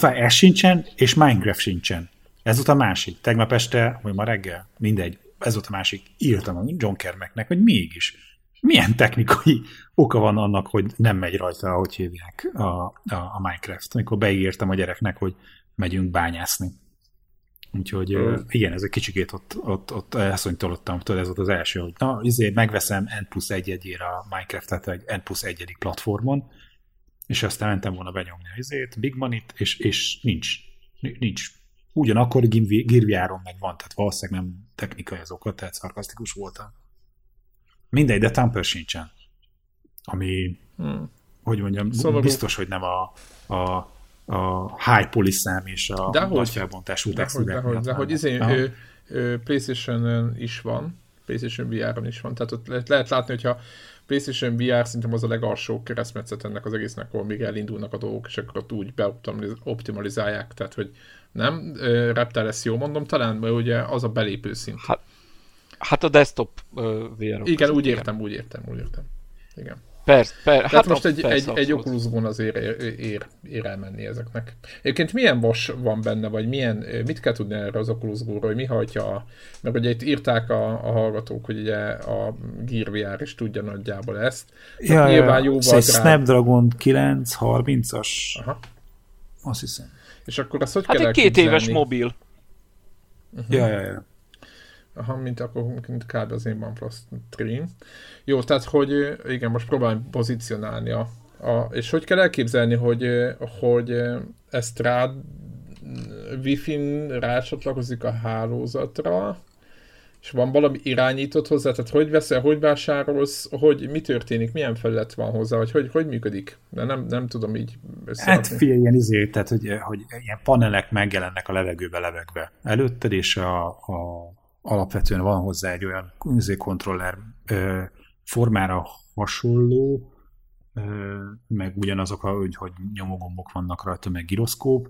Ez sincsen, és Minecraft sincsen. Ez volt a másik. Tegnap este, vagy ma reggel, mindegy ez volt a másik, írtam a John Kermeknek, hogy mégis milyen technikai oka van annak, hogy nem megy rajta, ahogy hívják a, a, a Minecraft, amikor beígértem a gyereknek, hogy megyünk bányászni. Úgyhogy mm. igen, ez egy kicsikét ott, ott, ott elszonytolottam, ez volt az első, hogy na, izé, megveszem N plusz egy egyére a Minecraft-et egy N plusz egyedik platformon, és aztán mentem volna benyomni a izét, Big Money-t, és, és nincs, nincs ugyanakkor Girviáron meg van, tehát valószínűleg nem technikai az oka, tehát szarkasztikus voltam. Mindegy, de Tamper sincsen. Ami, hmm. hogy mondjam, szóval biztos, hogy nem a, a, a high poliszám és a de nagy felbontású hogy, de, hogy, de hogy izé, ő, ő, PlayStation is van, PlayStation VR-on is van. Tehát ott lehet, lehet látni, hogyha PlayStation VR szerintem az a legalsó keresztmetszet ennek az egésznek, ahol még elindulnak a dolgok, és akkor ott úgy beoptimalizálják, tehát hogy nem, Reptile ezt jól mondom, talán, mert ugye az a belépő szint. Hát, hát a desktop uh, VR. Igen, úgy értem, úgy értem, úgy értem. Igen. Persze, persze. Hát most egy, persze, egy, egy Oculus azért ér, ér, ér elmenni ezeknek. Egyébként milyen vas van benne, vagy milyen, mit kell tudni erre az Oculus hogy mi hagyja, mert ugye itt írták a, a hallgatók, hogy ugye a Gear VR is tudja nagyjából ezt. Ja, nyilván jóval drág... Snapdragon 930-as. Aha. Azt hiszem. És akkor azt hogy hát kell egy két éves mobil. Uh-huh. Ja, ja, ja. Aha, mint akkor mint kb. az én OnePlus Stream. Jó, tehát hogy igen, most próbálom pozícionálni a, a és hogy kell elképzelni, hogy, hogy ezt rá Wi-Fi-n rácsatlakozik a hálózatra, és van valami irányított hozzá, tehát hogy veszel, hogy vásárolsz, hogy mi történik, milyen felület van hozzá, vagy hogy, hogy működik? De nem, nem tudom így Hát figyelj, ilyen izé, tehát hogy, hogy ilyen panelek megjelennek a levegőbe levegve előtted, és a, a alapvetően van hozzá egy olyan kontroller formára hasonló, meg ugyanazok, a, hogy, hogy nyomógombok vannak rajta, meg giroszkóp,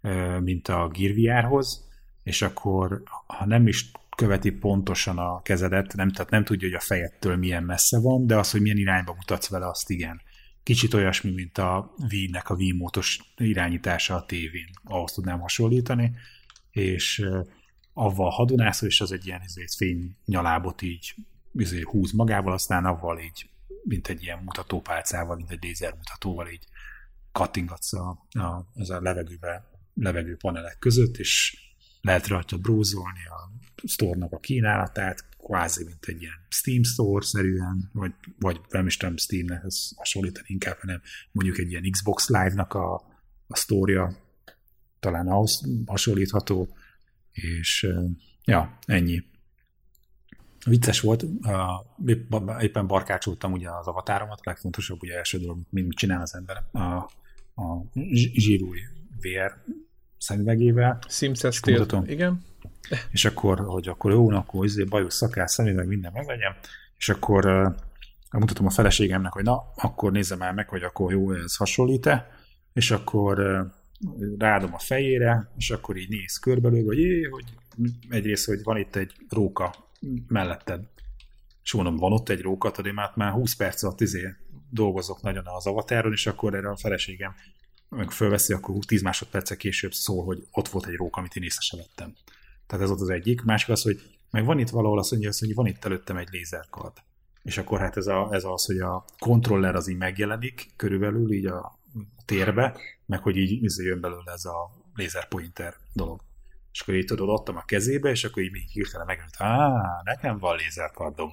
ö, mint a Gear VR-hoz, és akkor, ha nem is követi pontosan a kezedet, nem, tehát nem tudja, hogy a fejettől milyen messze van, de az, hogy milyen irányba mutatsz vele, azt igen. Kicsit olyasmi, mint a Wii-nek a Wii mótos irányítása a tévén. Ahhoz tudnám hasonlítani, és avval hadonászol, és az egy ilyen ezért fénynyalábot így ezért húz magával, aztán avval így, mint egy ilyen mutatópálcával, mint egy lézermutatóval így kattingatsz a, a, az a levegőbe, levegő panelek között, és lehet rajta brózolni a store a kínálatát, kvázi, mint egy ilyen Steam Store-szerűen, vagy, vagy nem is tudom Steamnek hasonlítani inkább, hanem mondjuk egy ilyen Xbox Live-nak a, a sztória talán ahhoz hasonlítható, és ja, ennyi. Vicces volt, éppen barkácsoltam ugye az avatáromat, a legfontosabb ugye első dolog, mint csinál az ember a, a zsírúj VR szemüvegével. Sims igen. És akkor, hogy akkor jó, akkor izé, bajos szakás szemüveg, minden meglegyen, és akkor uh, mutatom a feleségemnek, hogy na, akkor nézzem el meg, hogy akkor jó, ez hasonlít-e, és akkor uh, rádom a fejére, és akkor így néz körbelül, hogy jé, hogy egyrészt, hogy van itt egy róka melletted. És mondom, van ott egy róka, tudod, én már, már 20 perc alatt izé dolgozok nagyon az avatáron, és akkor erre a feleségem meg fölveszi, akkor 10 másodperccel később szól, hogy ott volt egy róka, amit én észre sem vettem. Tehát ez ott az egyik. Másik az, hogy meg van itt valahol azt mondja, hogy van itt előttem egy lézerkard. És akkor hát ez, a, ez az, hogy a kontroller az így megjelenik körülbelül így a térbe, meg hogy így izé jön belőle ez a laser pointer dolog. És akkor így tudod, adtam a kezébe, és akkor így még hirtelen megjött, á, nekem van lézerkardom.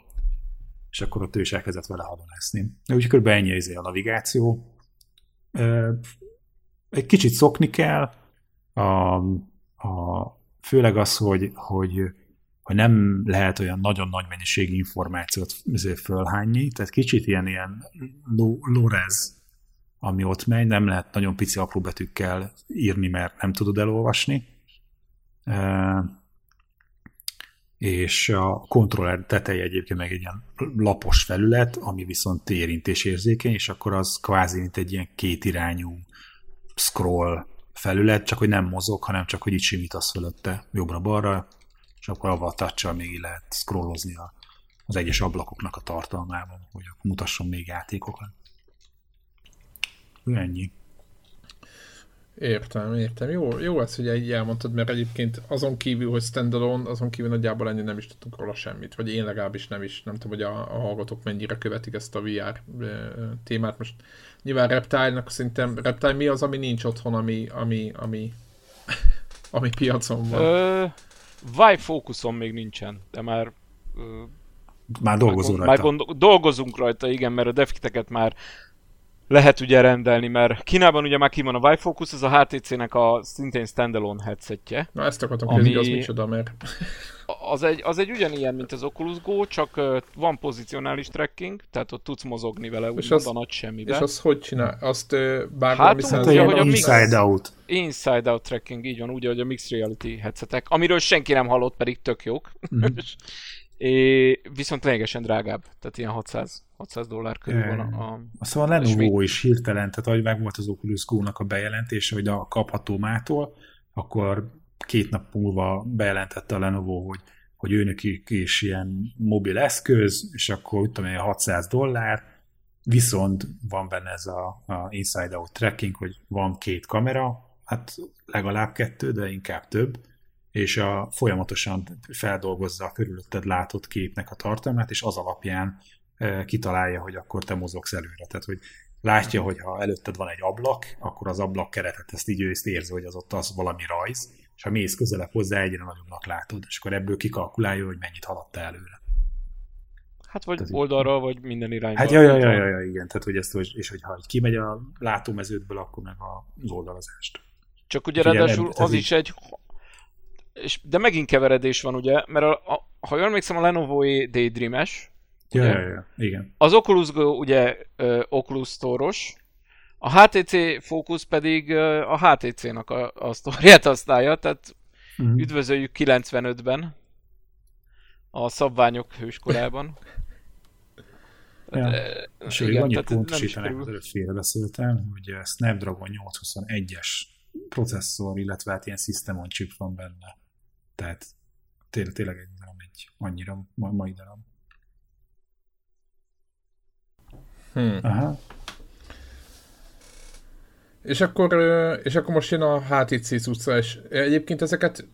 És akkor ott ő is elkezdett vele hadonászni. Úgyhogy kb. ennyi izé a navigáció. Egy kicsit szokni kell, a, a, főleg az, hogy, hogy, hogy nem lehet olyan nagyon nagy mennyiségű információt izé fölhányni, tehát kicsit ilyen, ilyen lórez ami ott megy, nem lehet nagyon pici apró betűkkel írni, mert nem tudod elolvasni. És a kontroller teteje egyébként meg egy ilyen lapos felület, ami viszont érintésérzékeny, és akkor az kvázi mint egy ilyen kétirányú scroll felület, csak hogy nem mozog, hanem csak hogy így simítasz fölötte jobbra-balra, és akkor avval a touch még lehet scrollozni az egyes ablakoknak a tartalmában, hogy mutasson még játékokat. Ennyi. Értem, értem. Jó, jó ez, hogy így elmondtad, mert egyébként azon kívül, hogy standalone, azon kívül nagyjából ennyi nem is tudtunk róla semmit, vagy én legalábbis nem is. Nem tudom, hogy a, a hallgatók mennyire követik ezt a VR témát. Most nyilván Reptile-nak szerintem, Reptile mi az, ami nincs otthon, ami, ami, ami, ami piacon van? Ö, Vive Focuson még nincsen, de már már dolgozunk rajta. Már gondol, dolgozunk rajta, igen, mert a defkteket már lehet ugye rendelni, mert Kínában ugye már ki van a Vive Focus, ez a HTC-nek a szintén standalone headsetje. Na ezt akartam ami... kérdezni, az micsoda, mert... Az egy, az egy ugyanilyen, mint az Oculus Go, csak uh, van pozicionális tracking, tehát ott tudsz mozogni vele, és az, a nagy semmibe. És azt hogy csinál? Azt uh, bár hát, úgy, hogy a inside out. Inside out tracking, így van, úgy, hogy a mixed reality headsetek, amiről senki nem hallott, pedig tök jók. Mm. É, viszont lényegesen drágább, tehát ilyen 600, 600 dollár körül van a... a szóval a Lenovo is hirtelen, tehát ahogy meg volt az Oculus Go-nak a bejelentése, hogy a kapható mától, akkor két nap múlva bejelentette a Lenovo, hogy, hogy őnök is ilyen mobil eszköz, és akkor úgy tudom, 600 dollár, viszont van benne ez a, a inside out tracking, hogy van két kamera, hát legalább kettő, de inkább több, és a, folyamatosan feldolgozza a körülötted látott képnek a tartalmát, és az alapján e, kitalálja, hogy akkor te mozogsz előre. Tehát, hogy látja, hogy ha előtted van egy ablak, akkor az ablak keretet ezt így ő ezt érzi, hogy az ott az valami rajz, és ha mész közelebb hozzá, egyre nagyobbnak látod, és akkor ebből kikalkulálja, hogy mennyit haladta előre. Hát vagy tehát, oldalra, vagy minden irányba. Hát ja, ja, ja, ja, ja, igen, tehát hogy ezt, és hogy ha kimegy a látómeződből, akkor meg az oldalazást. Csak ugye ráadásul az így... is egy és, de megint keveredés van, ugye, mert a, a, ha jól emlékszem, a Lenovo Daydream-es, ja, ja, ja, igen. az Oculus Go ugye uh, Oculus Store-os, a HTC Focus pedig uh, a HTC-nak a, a sztoriát használja, tehát uh-huh. üdvözöljük 95-ben a szabványok hőskorában. Ja. De, és igen, annyi pontosítanak, az előtt félrebeszéltem, hogy a Snapdragon 821-es processzor, illetve hát ilyen system on chip van benne. Tehát tényleg, tényleg egy nem egy annyira ma, mai darab. Hmm. Aha. És akkor, és akkor most jön a HTC cucca, és egyébként ezeket,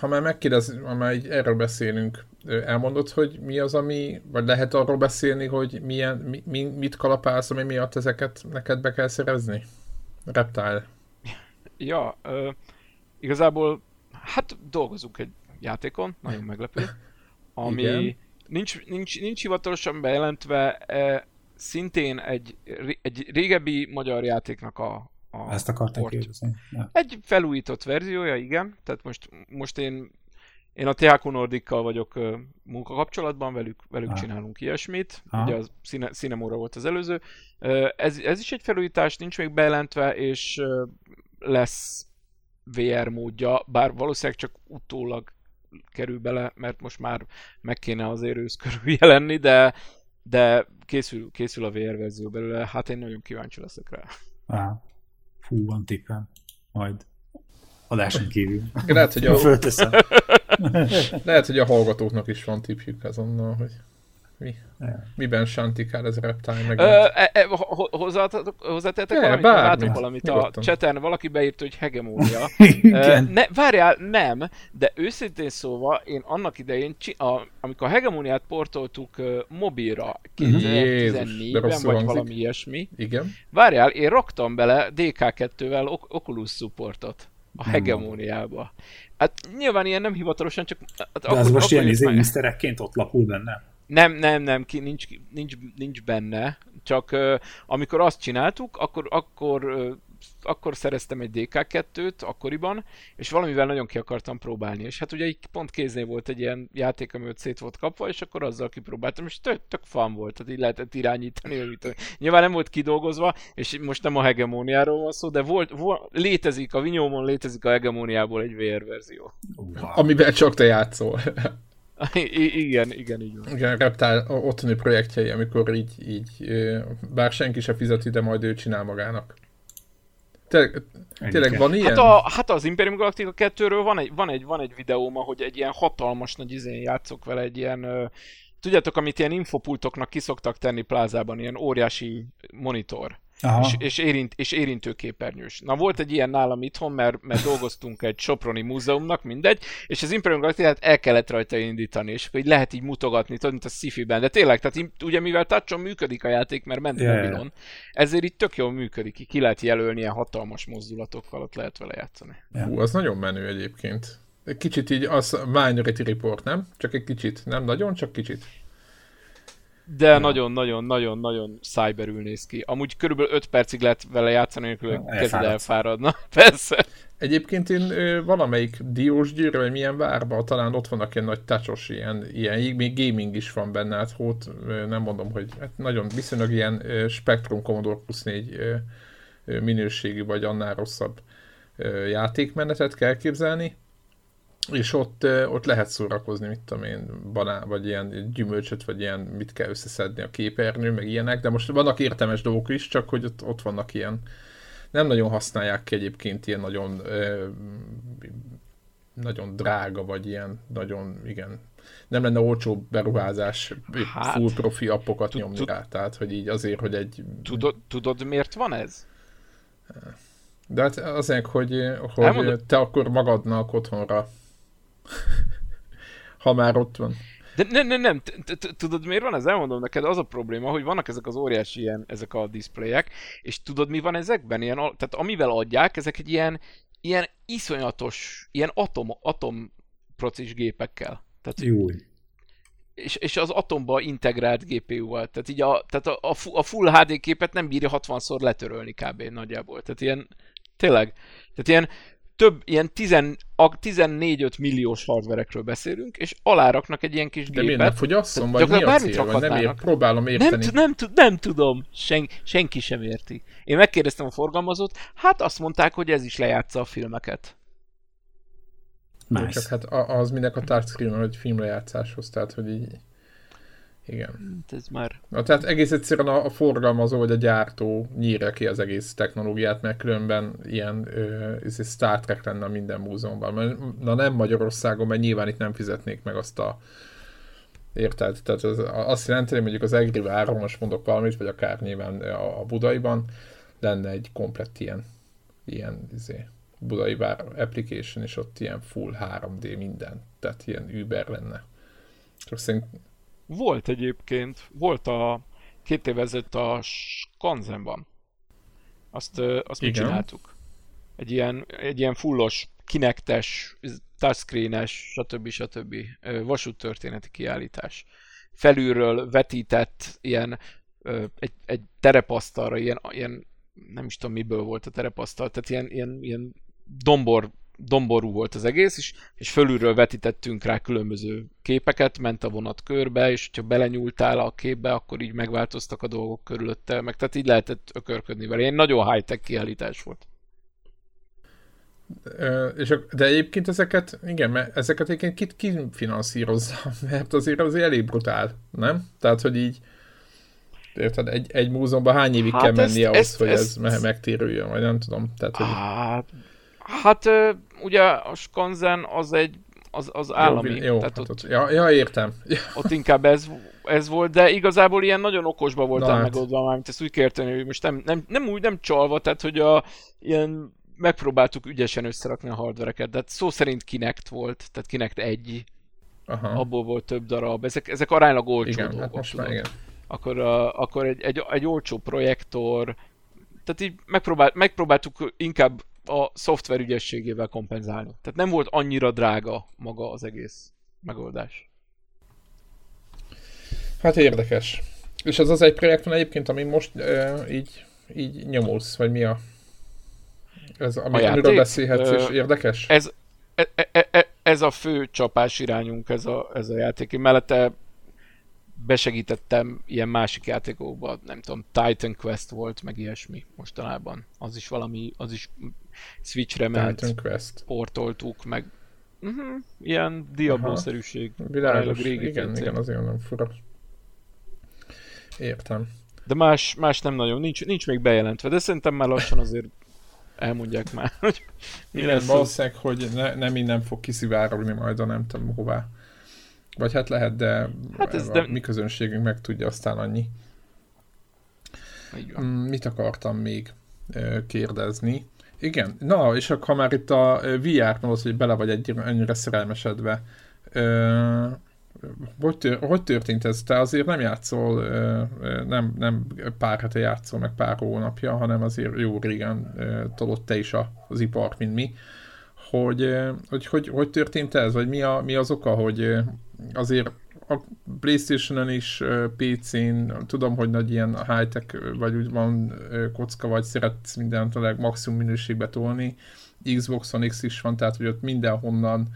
ha már megkérdez, ha már így erről beszélünk, elmondod, hogy mi az, ami, vagy lehet arról beszélni, hogy milyen, mi, mi, mit kalapálsz, ami miatt ezeket neked be kell szerezni? Reptile. Ja, uh, igazából hát dolgozunk egy játékon, nagyon meglepő, ami Igen. nincs, nincs, nincs hivatalosan bejelentve, e, szintén egy, egy régebbi magyar játéknak a, a Ezt akartam kérdezni. Ja. Egy felújított verziója, igen. Tehát most, most én, én a THQ Nordikkal vagyok munkakapcsolatban, velük, velük ah. csinálunk ilyesmit. Ah. Ugye az színe, Cinemora volt az előző. Ez, ez is egy felújítás, nincs még bejelentve, és lesz VR módja, bár valószínűleg csak utólag kerül bele, mert most már meg kéne azért ősz körül jelenni, de, de készül, készül a VR verzió belőle, hát én nagyon kíváncsi leszek rá. Á, fú, van tippem. Majd adáson kívül. Lehet, hogy a... Lehet, hogy a hallgatóknak is van tippjük azonnal, hogy mi? Yeah. Miben sántikál ez a Reptile meg? E, e, hozzátettek valamit? Látok valamit Nyugodtan. a chaten, valaki beírt, hogy hegemónia. ne, várjál, nem, de őszintén szóval én annak idején, a, amikor a hegemóniát portoltuk uh, mobilra 2014-ben, vagy valami ilyesmi. Igen. Várjál, én raktam bele DK2-vel ok- Oculus supportot a hegemóniába. Hát nyilván ilyen nem hivatalosan, csak... Hát de akkor, az most ilyen izé, ott lapul benne? Nem, nem, nem, ki, nincs, nincs, nincs benne, csak uh, amikor azt csináltuk, akkor, akkor, uh, akkor szereztem egy DK2-t akkoriban, és valamivel nagyon ki akartam próbálni. És hát ugye egy pont kéznél volt egy ilyen játék, ami ott szét volt kapva, és akkor azzal kipróbáltam, és tök, tök fan volt, tehát így lehetett irányítani. Amit, nyilván nem volt kidolgozva, és most nem a hegemóniáról van szó, de volt, volt létezik, a Vinyómon létezik a hegemóniából egy VR verzió. Wow. Amiben csak te játszol. I- igen, igen, így van. Igen, Reptile otthoni projektjei, amikor így, így, bár senki se fizeti, de majd ő csinál magának. Tényleg, tényleg van ilyen? Hát, a, hát az Imperium Galactica 2-ről van egy, van egy, van egy videóm, hogy egy ilyen hatalmas nagy izén játszok vele, egy ilyen, tudjátok, amit ilyen infopultoknak kiszoktak tenni plázában, ilyen óriási monitor és, és, érint, és érintőképernyős. Na volt egy ilyen nálam itthon, mert, mert dolgoztunk egy Soproni múzeumnak, mindegy, és az Imperium Galacticát el kellett rajta indítani, és akkor így lehet így mutogatni, tudod, mint a sci-fi-ben. De tényleg, tehát ugye mivel touch működik a játék, mert ment yeah. mobilon, ezért így tök jól működik, ki lehet jelölni ilyen hatalmas mozdulatokkal, ott lehet vele játszani. Yeah. Hú, az nagyon menő egyébként. Egy kicsit így az Minority Report, nem? Csak egy kicsit, nem nagyon, csak kicsit. De nagyon-nagyon-nagyon-nagyon szájberül néz ki. Amúgy körülbelül 5 percig lehet vele játszani, amikor a kezed elfáradna. Persze. Egyébként én ö, valamelyik diós gyűrű, vagy milyen várban, talán ott vannak ilyen nagy tácsos ilyen, ilyen, még gaming is van benne, hát hót, nem mondom, hogy hát nagyon viszonylag ilyen ö, Spectrum Commodore Plus 4 ö, ö, minőségű, vagy annál rosszabb ö, játékmenetet kell képzelni és ott, ott lehet szórakozni, mit tudom én, banán, vagy ilyen gyümölcsöt, vagy ilyen mit kell összeszedni a képernyő, meg ilyenek, de most vannak értelmes dolgok is, csak hogy ott, ott vannak ilyen, nem nagyon használják ki egyébként ilyen nagyon ö, nagyon drága, vagy ilyen nagyon, igen, nem lenne olcsó beruházás hát, full profi appokat nyomni rá, tehát hogy így azért, hogy egy... Tudod, tudod miért van ez? De hát azért, hogy, hogy te akkor magadnak otthonra ha már ott van. De nem, nem, nem, tudod miért van ez? Elmondom neked, az a probléma, hogy vannak ezek az óriási ilyen, ezek a diszpléjek, és tudod mi van ezekben? Ilyen, tehát amivel adják, ezek egy ilyen, ilyen iszonyatos, ilyen atom, atom procis gépekkel. Tehát, Jó. És, és az atomba integrált GPU-val. Tehát így a, tehát a, a full HD képet nem bírja 60-szor letörölni kb. nagyjából. Tehát ilyen, tényleg, tehát ilyen több ilyen 14-5 milliós hardverekről beszélünk, és aláraknak egy ilyen kis De gépet. miért nem fogyasszon, vagy mi a cél? Vagy nem ér, próbálom érteni. Nem, nem, nem tudom, Sen, senki sem érti. Én megkérdeztem a forgalmazót, hát azt mondták, hogy ez is lejátsza a filmeket. Nice. Csak hát az minek a touchscreen, hogy filmlejátszáshoz, tehát hogy így igen. Hát ez már... Na, tehát egész egyszerűen a, a forgalmazó vagy a gyártó nyírja ki az egész technológiát, mert különben ilyen ö, Star Trek lenne minden múzeumban. Na nem Magyarországon, mert nyilván itt nem fizetnék meg azt a Érted? Tehát az, azt jelenti, hogy mondjuk az Egri váron, most mondok valamit, vagy akár nyilván a, a Budaiban lenne egy komplett ilyen, ilyen izé, Budai vár application, és ott ilyen full 3D minden. Tehát ilyen Uber lenne. Csak szerint volt egyébként, volt a két évvel ezelőtt a Skanzenban. Azt, azt mi csináltuk. Egy ilyen, egy ilyen fullos, kinektes, touchscreenes, stb. stb. vasúttörténeti kiállítás. Felülről vetített ilyen egy, egy terepasztalra, ilyen, ilyen nem is tudom miből volt a terepasztal, tehát ilyen, ilyen, ilyen dombor domború volt az egész, és, és fölülről vetítettünk rá különböző képeket, ment a vonat körbe, és ha belenyúltál a képbe, akkor így megváltoztak a dolgok körülötte, meg tehát így lehetett ökörködni vele. Ilyen nagyon high-tech kiállítás volt. és, de egyébként ezeket, igen, mert ezeket egyébként kit ki finanszírozza, mert azért az elég brutál, nem? Tehát, hogy így érted, egy, egy múzeumban hány évig hát kell menni ezt, ahhoz, ezt, hogy ezt, ez megtérüljön, vagy nem tudom. Tehát, hogy... Hát, Hát ugye a Skanzen az egy az, az állami. Jó, jó tehát hát ott, ott, ja, ja, értem. Ott inkább ez, ez volt, de igazából ilyen nagyon okosba voltál hát. megoldva, mármint ezt úgy kérteni, hogy most nem, nem, nem úgy, nem csalva, tehát hogy a ilyen megpróbáltuk ügyesen összerakni a hardvereket, de szó szerint Kinect volt, tehát Kinect egy, Aha. abból volt több darab, ezek, ezek aránylag olcsó igen, dolgok. Hát most már, igen. Akkor, uh, akkor egy, egy, egy olcsó projektor, tehát így megpróbált, megpróbáltuk inkább a szoftver ügyességével kompenzálni. Tehát nem volt annyira drága maga az egész megoldás. Hát érdekes. És ez az egy projekt van egyébként, ami most uh, így, így nyomulsz, vagy mi a... Ez, ami, a amiről beszélhetsz, és érdekes? Ez, e, e, e, ez a fő csapás irányunk, ez a, ez a játék. mellette besegítettem ilyen másik játékokba, nem tudom, Titan Quest volt, meg ilyesmi mostanában. Az is valami, az is Switchre ment, Quest. portoltuk, meg uh-huh, ilyen Diablo-szerűség. Világos, régi igen, PC. igen, azért nem fura. Értem. De más, más nem nagyon, nincs, nincs még bejelentve, de szerintem már lassan azért elmondják már, hogy mi igen, lesz valószínűleg, hogy ne, nem innen fog kiszivárogni majd a nem tudom hová. Vagy hát lehet, de, hát ez a de... mi közönségünk meg tudja aztán annyi. Mm, mit akartam még kérdezni? Igen, na, és akkor már itt a mondod, hogy bele vagy egy ennyire szerelmesedve, hogy, tör, hogy történt ez? Te azért nem játszol, nem, nem pár hete játszol, meg pár hónapja, hanem azért jó régen tolott te is az ipart, mint mi. Hogy, hogy, hogy, hogy történt ez? Vagy mi, a, mi az oka, hogy azért a Playstation-on is, PC-n, tudom, hogy nagy ilyen high-tech, vagy úgy van kocka, vagy szeretsz mindent a legmaximum minőségbe tolni. Xbox-on X is van, tehát hogy ott mindenhonnan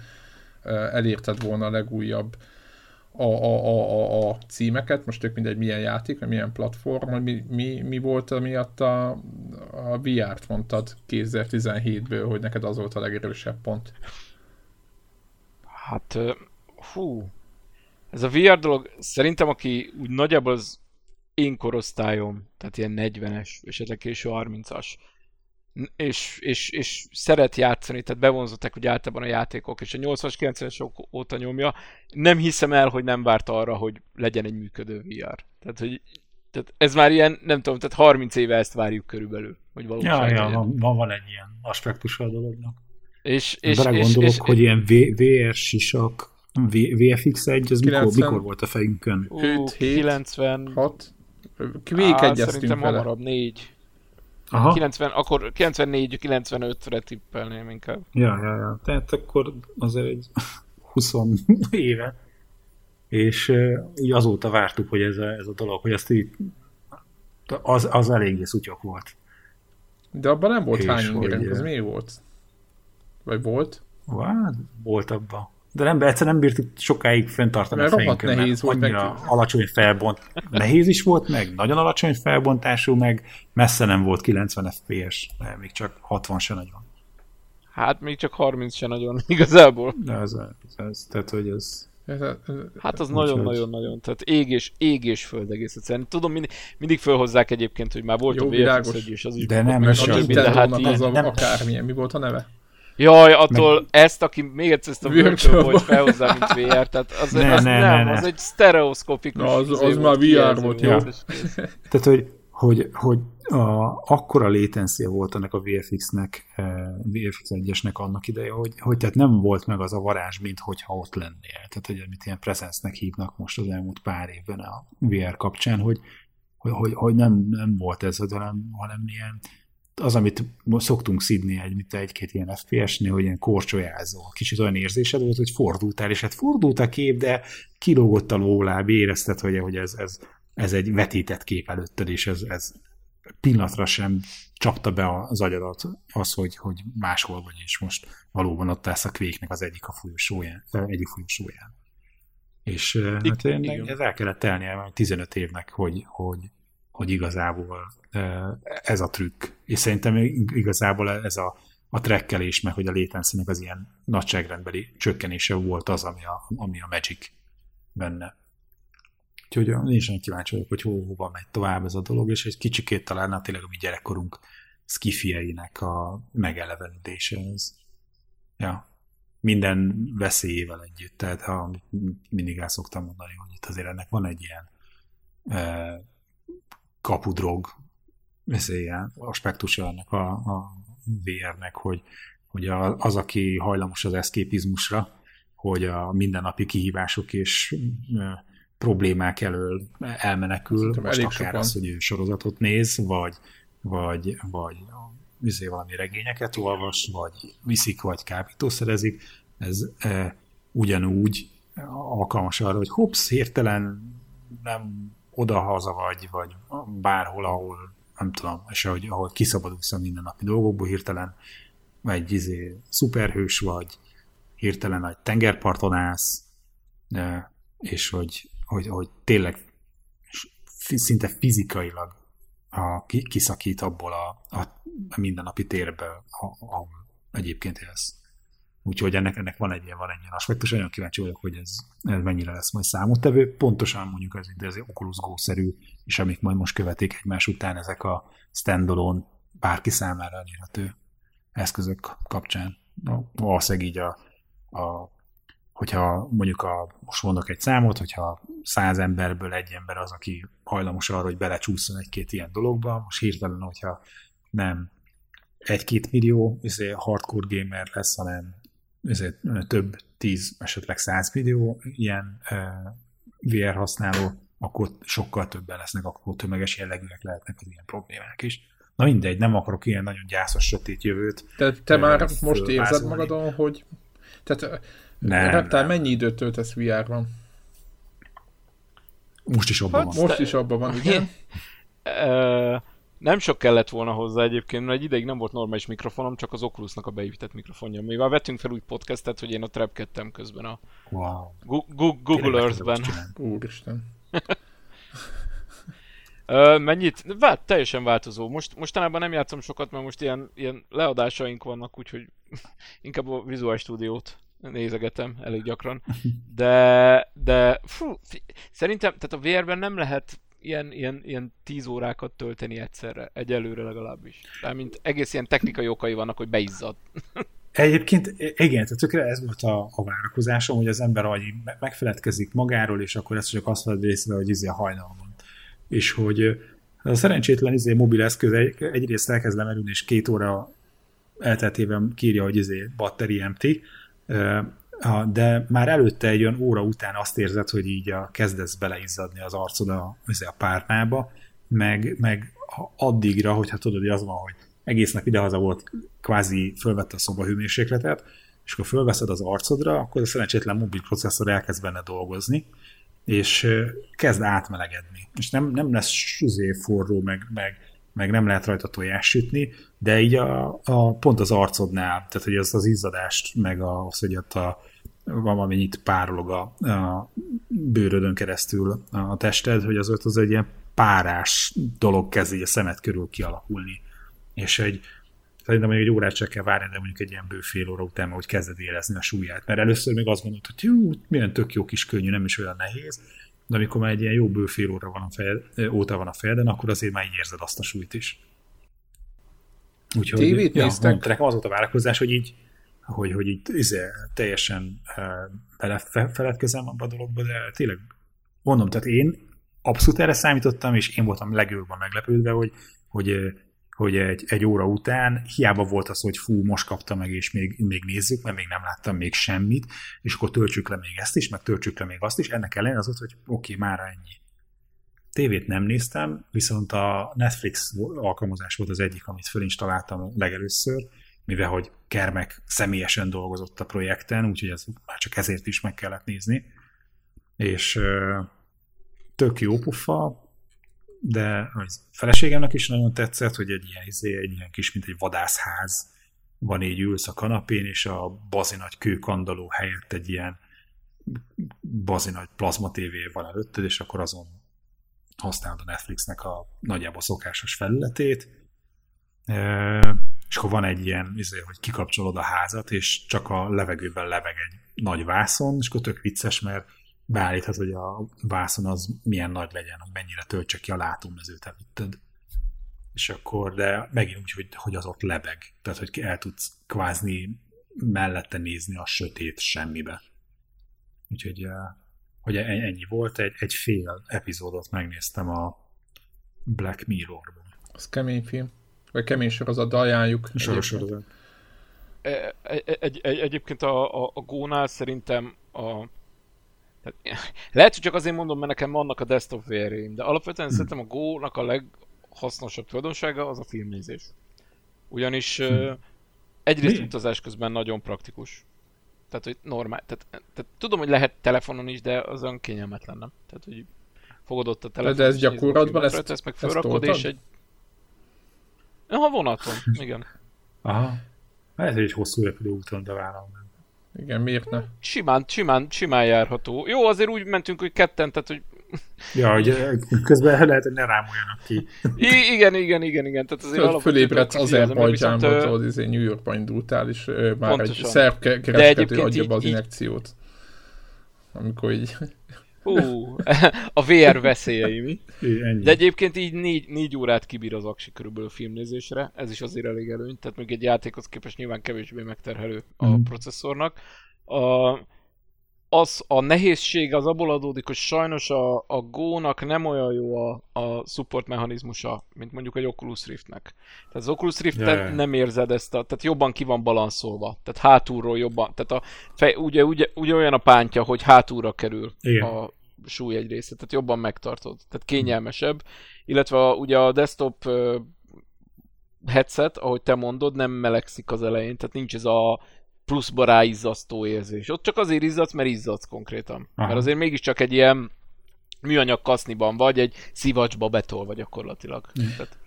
elérted volna a legújabb a, a, a, a, a címeket, most tök mindegy milyen játék, vagy milyen platform, mi, mi, mi volt amiatt a, a VR-t mondtad 2017-ből, hogy neked az volt a legerősebb pont? Hát, hú, ez a VR dolog, szerintem aki úgy nagyjából az én korosztályom, tehát ilyen 40-es, esetleg késő 30-as, és, és, és szeret játszani, tehát bevonzották hogy általában a játékok, és a 80-as, 90-es óta nyomja, nem hiszem el, hogy nem várt arra, hogy legyen egy működő VR. Tehát, hogy tehát ez már ilyen, nem tudom, tehát 30 éve ezt várjuk körülbelül, hogy valóság Ja, ja, van, van, van egy ilyen aspektus a dolognak. És, és, Bele és, gondolok, és, hogy ilyen VR sisak, VFX 1, az mikor, mikor volt a fejünkön? 7, 96. Végigegyeztünk Szerintem vele. hamarabb, 4. Aha. 90, akkor 94-95-re tippelném inkább. Ja, ja, ja. Tehát akkor azért egy 20 éve. És uh, úgy azóta vártuk, hogy ez a, ez a dolog, hogy ezt így az, az eléggé szutyok volt. De abban nem volt hány hogy, az mi volt? Vagy volt? Hát, volt abban. De nem, egyszer nem bírtuk sokáig fenntartani mert a fejünkön, nehéz volt annyira meg. alacsony felbont. Nehéz is volt meg, nagyon alacsony felbontású, meg messze nem volt 90 FPS, de még csak 60 se nagyon. Hát még csak 30 se nagyon igazából. De ez, ez, ez tehát hogy ez... Hát az nagyon-nagyon-nagyon, tehát ég és, ég és föld egész egyszerűen. Tudom, mindig, mindig fölhozzák egyébként, hogy már volt Jó, a VFX és az is. De nem, a Nintendo-nak az a, akármilyen, mi volt a neve? Jaj, attól meg... ezt, aki még egyszer ezt a virtual volt felhozzá, mint VR, tehát az, ne, az ne, nem, ne, ne. az egy sztereoszkopikus. Na, az, az már VR volt, jó. Tehát, hogy, hogy, hogy a, akkora latency volt ennek a VFX-nek, eh, VFX 1-esnek annak ideje, hogy, hogy tehát nem volt meg az a varázs, mint hogyha ott lennél. Tehát, hogy amit ilyen presence hívnak most az elmúlt pár évben a VR kapcsán, hogy, hogy, hogy, hogy nem, nem volt ez, hanem, hanem ilyen az, amit szoktunk szidni egy, mint egy-két ilyen FPS-nél, hogy ilyen korcsolyázó. Kicsit olyan érzésed volt, hogy fordultál, és hát fordult a kép, de kilógott a lóláb, érezted, hogy, hogy ez, ez, ez egy vetített kép előtted, és ez, ez pillanatra sem csapta be az agyadat az, hogy, hogy máshol vagy, és most valóban ott állsz a kvéknek az egyik a folyosóján, egyik folyosóján. És hát én, ez el kellett telnie 15 évnek, hogy, hogy, hogy igazából ez a trükk. És szerintem igazából ez a, a trekkelés, meg hogy a létenszínek az ilyen nagyságrendbeli csökkenése volt az, ami a, ami a Magic benne. Úgyhogy én is nagyon kíváncsi vagyok, hogy hol, hova megy tovább ez a dolog, és egy kicsikét talán tényleg a mi gyerekkorunk skifieinek a megelevenedése ez. Ja. Minden veszélyével együtt. Tehát ha mindig el szoktam mondani, hogy itt azért ennek van egy ilyen e, kapudrog ilyen aspektusa ennek a, a VR-nek, hogy, hogy az, aki hajlamos az eszképizmusra, hogy a mindennapi kihívások és problémák elől elmenekül, Szerintem most akár sokan. az, hogy ő sorozatot néz, vagy, vagy, vagy izé valami regényeket olvas, vagy viszik, vagy kábítószerezik, ez e, ugyanúgy alkalmas arra, hogy hops, hirtelen nem oda-haza vagy, vagy bárhol, ahol nem tudom, és ahogy, ahol kiszabadulsz a mindennapi dolgokból hirtelen, egy izé, szuperhős vagy, hirtelen egy tengerparton állsz, és hogy, hogy, hogy tényleg szinte fizikailag a, kiszakít abból a, a, a mindennapi térből, ahol egyébként élsz. Úgyhogy ennek, ennek van egy ilyen, van egy ilyen aspektus, olyan kíváncsi vagyok, hogy ez, ez mennyire lesz majd számottevő. Pontosan mondjuk ez, ez egy Oculus Go-szerű, és amik majd most követik egymás után ezek a standalone bárki számára elérhető eszközök kapcsán. Valószínűleg így a, a hogyha mondjuk a, most mondok egy számot, hogyha száz emberből egy ember az, aki hajlamos arra, hogy belecsúszson egy-két ilyen dologba, most hirtelen, hogyha nem egy-két millió izé, hardcore gamer lesz, hanem ezért több tíz, esetleg száz videó ilyen VR használó, akkor sokkal többen lesznek, akkor tömeges jellegűek lehetnek az ilyen problémák is. Na mindegy, nem akarok ilyen nagyon gyászos, sötét jövőt. Te, te már most érzed magadon, hogy... Tehát nem, Reptál, mennyi időt töltesz VR-ban? Most is abban hát, van. Most is abban van, igen. Nem sok kellett volna hozzá egyébként, mert egy ideig nem volt normális mikrofonom, csak az Oculusnak a beépített mikrofonja. Mivel vettünk fel úgy podcastet, hogy én ott repkedtem közben a wow. Google Earth-ben. Úristen. mennyit? Vált, teljesen változó. Most, mostanában nem játszom sokat, mert most ilyen, ilyen leadásaink vannak, úgyhogy inkább a Visual Studio-t nézegetem elég gyakran. De, de fú, szerintem, tehát a VR-ben nem lehet ilyen, ilyen, ilyen tíz órákat tölteni egyszerre, egyelőre legalábbis. mint egész ilyen technikai okai vannak, hogy beizzad. Egyébként igen, tehát tökre ez volt a, a várakozásom, hogy az ember ahogy megfeledkezik magáról, és akkor ezt csak azt vedd részre, hogy izé a hajnal van. És hogy a szerencsétlen izé mobil eszköz egy, egyrészt elkezd lemerülni, és két óra elteltében kírja, hogy izé batteri empty, de már előtte egy olyan óra után azt érzed, hogy így a, kezdesz beleizzadni az arcod a, a párnába, meg, meg addigra, hogyha tudod, hogy az van, hogy egész nap idehaza volt, kvázi fölvette a szoba hőmérsékletet, és akkor fölveszed az arcodra, akkor a szerencsétlen mobil processzor elkezd benne dolgozni, és kezd átmelegedni. És nem, nem lesz süzé forró, meg, meg, meg nem lehet rajta tojás sütni, de így a, a, pont az arcodnál, tehát hogy az, az izzadást, meg az, hogy ott a, valamennyit párolog a, a bőrödön keresztül a tested, hogy az ott az egy ilyen párás dolog kezd így a szemet körül kialakulni. És egy, szerintem egy órát csak kell várni, de mondjuk egy ilyen bő fél óra után, hogy kezded érezni a súlyát. Mert először még azt gondolod, hogy jó, milyen tök jó kis könnyű, nem is olyan nehéz, de amikor már egy ilyen jó bő fél óra van a fejed, óta van a fejeden, akkor azért már így érzed azt a súlyt is. Úgyhogy, Tévét ja, néztek? Nekem az volt a várakozás, hogy így hogy, hogy így izé, teljesen belefeledkezem abba a dologba, de tényleg mondom, tehát én abszolút erre számítottam, és én voltam legjobban meglepődve, hogy, hogy, hogy egy, egy óra után hiába volt az, hogy fú, most kapta meg, és még, még nézzük, mert még nem láttam még semmit, és akkor töltsük le még ezt is, meg töltsük le még azt is, ennek ellenére az ott, hogy oké, okay, már ennyi. Tévét nem néztem, viszont a Netflix alkalmazás volt az egyik, amit fölinstaláltam legelőször, mivel hogy Kermek személyesen dolgozott a projekten, úgyhogy ez már csak ezért is meg kellett nézni. És tök jó pufa, de az feleségemnek is nagyon tetszett, hogy egy ilyen, izé, egy ilyen kis, mint egy vadászház van így ülsz a kanapén, és a bazinagy kőkandaló helyett egy ilyen bazinagy plazma tévé van előtted, és akkor azon használod a Netflixnek a nagyjából szokásos felületét és akkor van egy ilyen, izé, hogy kikapcsolod a házat, és csak a levegőben leveg egy nagy vászon, és akkor tök vicces, mert beállíthat, hogy a vászon az milyen nagy legyen, hogy mennyire töltse ki a látómezőt előtted. És akkor, de megint úgy, hogy, hogy az ott lebeg. Tehát, hogy el tudsz kvázni mellette nézni a sötét semmibe. Úgyhogy hogy e-, ennyi volt, egy, egy fél epizódot megnéztem a Black Mirror-ból. Az kemény film. Vagy kemény sorozat, ajánljuk. Soros sorozat. E, egy, egy, egy, egyébként a, a, a Gónál szerintem a, tehát, lehet, hogy csak azért mondom, mert nekem vannak a desktop vr de alapvetően hmm. szerintem a Go-nak a leghasznosabb tulajdonsága az a filmnézés. Ugyanis hmm. egyrészt Mi? utazás közben nagyon praktikus. Tehát, hogy normál. Tehát, tehát, tudom, hogy lehet telefonon is, de az olyan kényelmetlen, nem? Tehát, hogy fogod ott a telefonon. De ez gyakorlatban ezt, ezt meg felrakod, és egy Ha vonaton, igen. Aha. Lehet, hogy egy hosszú repülőúton, de vállalom. Igen, miért ne? Simán, simán, simán járható. Jó, azért úgy mentünk, hogy ketten, tehát hogy... Ja, hogy közben lehet, hogy ne rámoljanak ki. I- igen, igen, igen, igen. Tehát azért Föl, fölébredsz Azerbajdzsánba, viszont, tudod, izé New Yorkba indultál, és már pontosan. egy szerb kereskedő adja be az inekciót. Amikor így Hú, a VR veszélyei, mi? De egyébként így négy, négy órát kibír az aksi körülbelül filmnézésre, ez is azért elég előny, tehát még egy játékhoz képest nyilván kevésbé megterhelő a mm. processzornak. A, az a nehézség az abból adódik, hogy sajnos a, a Go-nak nem olyan jó a, a support mechanizmusa, mint mondjuk egy Oculus Riftnek. Tehát az Oculus rift yeah. nem érzed ezt a, tehát jobban ki van balanszolva, tehát hátulról jobban, tehát a fej, ugye, ugye, ugye olyan a pántja, hogy hátulra kerül Igen. a súly egy része, tehát jobban megtartod, tehát kényelmesebb, illetve a, ugye a desktop headset, ahogy te mondod, nem melegszik az elején, tehát nincs ez a pluszba ráizzasztó érzés. Ott csak azért izzadsz, mert izzadsz konkrétan. Aha. Mert azért mégiscsak egy ilyen műanyag kaszniban vagy, egy szivacsba betolva gyakorlatilag. Mm. Tehát,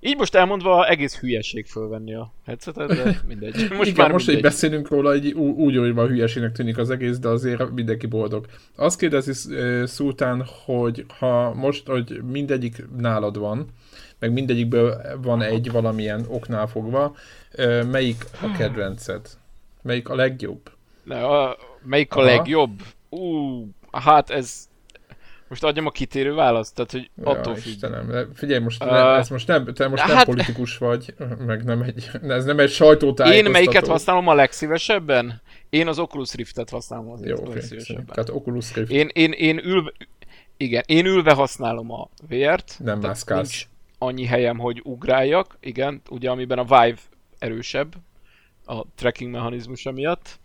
így most elmondva egész hülyeség fölvenni a headsetet, de mindegy. Most Igen, már most mindegy. így beszélünk róla, egy, úgy, hogy van hülyeségnek tűnik az egész, de azért mindenki boldog. Azt kérdezi uh, Szultán, hogy ha most, hogy mindegyik nálad van, meg mindegyikből van egy valamilyen oknál fogva, uh, melyik a kedvenced? Melyik a legjobb? Ne, a, melyik a Aha. legjobb? Ú, hát ez... Most adjam a kitérő választ, tehát hogy ja, attól függ. Istenem, figyelj, most, uh, ne, ez most nem, te most hát, nem politikus vagy, meg nem egy, ez nem egy sajtótájékoztató. Én melyiket használom a legszívesebben? Én az Oculus Rift-et használom az Jó, okay. Tehát Oculus Rift. Én, én, én ülve, igen, én ülve használom a VR-t. Nem mászkálsz. annyi helyem, hogy ugráljak, igen, ugye amiben a Vive erősebb a tracking mechanizmusa miatt.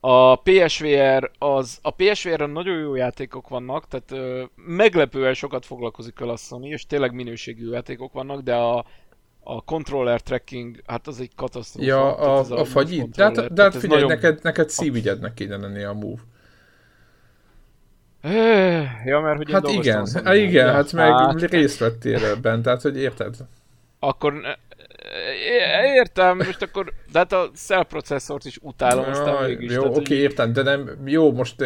A PSVR az, a PSVR-en nagyon jó játékok vannak, tehát ö, meglepően sokat foglalkozik a Sony, és tényleg minőségű játékok vannak, de a, a controller tracking, hát az egy katasztrófa. Ja, a, a, a fagyi. De hát, de hát figyelj, nagyon... neked, neked szívigyednek kéne lenni a move. Ja, mert hogy Hát igen, igen, hát meg hát... részt vettél ebben, tehát hogy érted? Akkor értem, most akkor, de hát a cell processzort is utálom, ja, aztán mégis. Jó, oké, okay, értem, de nem, jó, most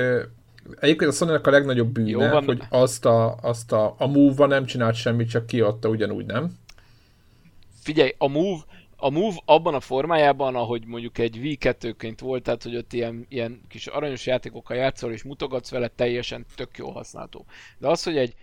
Egyébként a sony a legnagyobb bűne, Jó, van. hogy azt a, azt a, a move nem csinált semmit, csak kiadta ugyanúgy, nem? Figyelj, a Move, a Move abban a formájában, ahogy mondjuk egy V2-ként volt, tehát hogy ott ilyen, ilyen kis aranyos játékokkal játszol és mutogatsz vele, teljesen tök jó használható. De az, hogy egy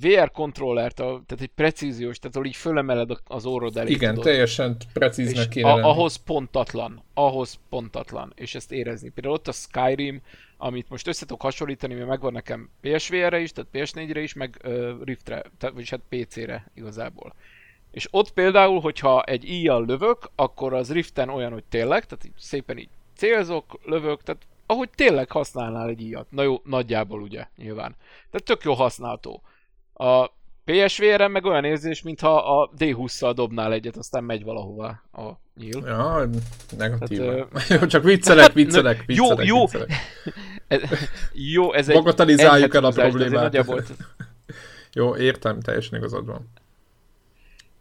VR kontrollert, tehát egy precíziós, tehát ahol így fölemeled az orrod elé. Igen, tudod, teljesen precíznek kéne a, Ahhoz pontatlan, ahhoz pontatlan, és ezt érezni. Például ott a Skyrim, amit most össze tudok hasonlítani, mert megvan nekem PSVR-re is, tehát PS4-re is, meg uh, Riftre, tehát, vagyis hát PC-re igazából. És ott például, hogyha egy íjjal lövök, akkor az Riften olyan, hogy tényleg, tehát így szépen így célzok, lövök, tehát ahogy tényleg használnál egy íjat. Na jó, nagyjából ugye, nyilván. Tehát tök jó használható. A PSVR-en meg olyan érzés, mintha a D20-szal dobnál egyet, aztán megy valahova a nyíl. Ja, negatív. Tehát, jó, csak viccelek, viccelek, viccelek, jó, jó. viccelek. ez, jó, ez egy... Bagatelizáljuk el a problémát. jó, értem, teljesen igazad van.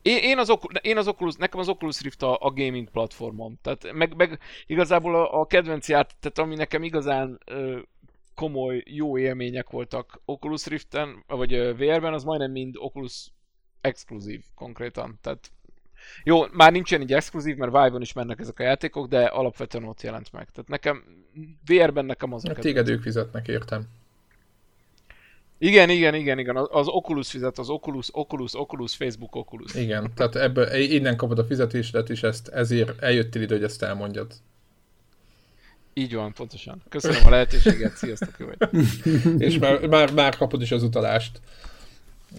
Én, én, az, én az Oculus, nekem az Oculus Rift a, a gaming platformom. Tehát meg, meg igazából a, a kedvenc járt, tehát ami nekem igazán ö, komoly, jó élmények voltak Oculus Riften, vagy VR-ben, az majdnem mind Oculus exkluzív konkrétan. Tehát jó, már nincsen így exkluzív, mert Vive-on is mennek ezek a játékok, de alapvetően ott jelent meg. Tehát nekem, VR-ben nekem az a hát Téged ők fizetnek, értem. Igen, igen, igen, igen. Az Oculus fizet, az Oculus, Oculus, Oculus, Facebook, Oculus. Igen, tehát ebből innen kapod a fizetésedet, és ezt ezért eljöttél ide, hogy ezt elmondjad. Így van, pontosan. Köszönöm a lehetőséget, sziasztok, jó És már, már, már kapod is az utalást.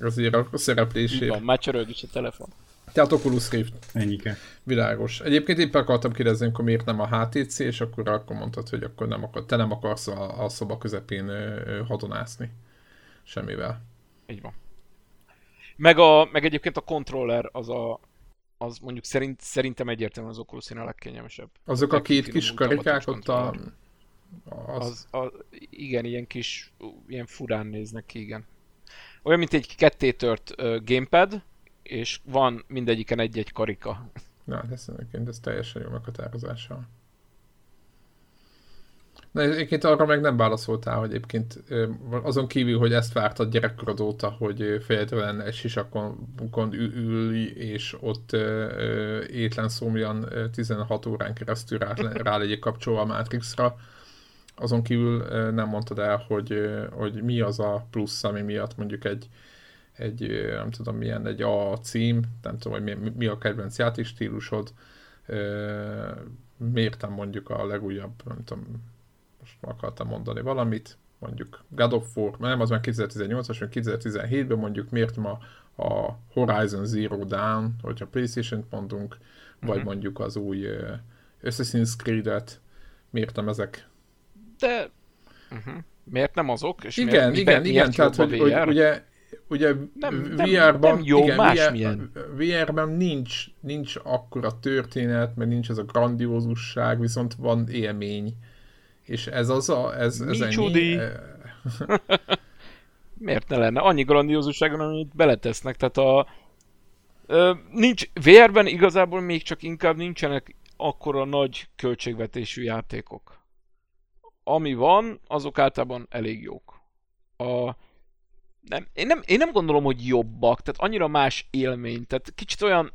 Azért a szereplésért. van, már csörög is a telefon. Tehát Oculus Rift. Ennyike. Világos. Egyébként éppen akartam kérdezni, hogy miért nem a HTC, és akkor akkor mondtad, hogy akkor nem akar, te nem akarsz a, a szoba közepén ö, hadonászni semmivel. Így van. Meg, a, meg egyébként a controller az a, az mondjuk szerint, szerintem egyértelműen az Oculus a legkényelmesebb. Azok a két kis karikák ott a... Az... Az, a, igen, ilyen kis, ilyen furán néznek ki, igen. Olyan, mint egy kettétört uh, gamepad, és van mindegyiken egy-egy karika. Na, ez, ez teljesen jó meghatározása. Na, egyébként arra meg nem válaszoltál, hogy egyébként azon kívül, hogy ezt vártad gyerekkorod óta, hogy fejedben egy sisakon ül, és ott étlen szomjan 16 órán keresztül rá, rá legyek kapcsolva a Matrixra, azon kívül nem mondtad el, hogy, hogy mi az a plusz, ami miatt mondjuk egy, egy nem tudom milyen, egy A cím, nem tudom, hogy mi, mi a kedvenc játékstílusod, miért nem mondjuk a legújabb, nem tudom, akartam mondani valamit, mondjuk God of War, nem, az már 2018-as, vagy 2017-ben mondjuk miért ma a Horizon Zero Dawn, hogyha Playstation-t mondunk, vagy uh-huh. mondjuk az új uh, Assassin's Creed-et, miért nem ezek? De uh-huh. miért nem azok? És igen, miért, igen, miért igen, tehát hogy, hogy ugye ugye nem, VR-ban, nem jó, igen, VR, VR-ben nincs, nincs akkora történet, mert nincs ez a grandiózusság, viszont van élmény. És ez az a... Ez, ez ennyi, Miért ne lenne? Annyi grandiózusságon, amit beletesznek. Tehát a... Ö, nincs, VR-ben igazából még csak inkább nincsenek akkora nagy költségvetésű játékok. Ami van, azok általában elég jók. A, nem, én, nem, én nem gondolom, hogy jobbak, tehát annyira más élmény, tehát kicsit olyan,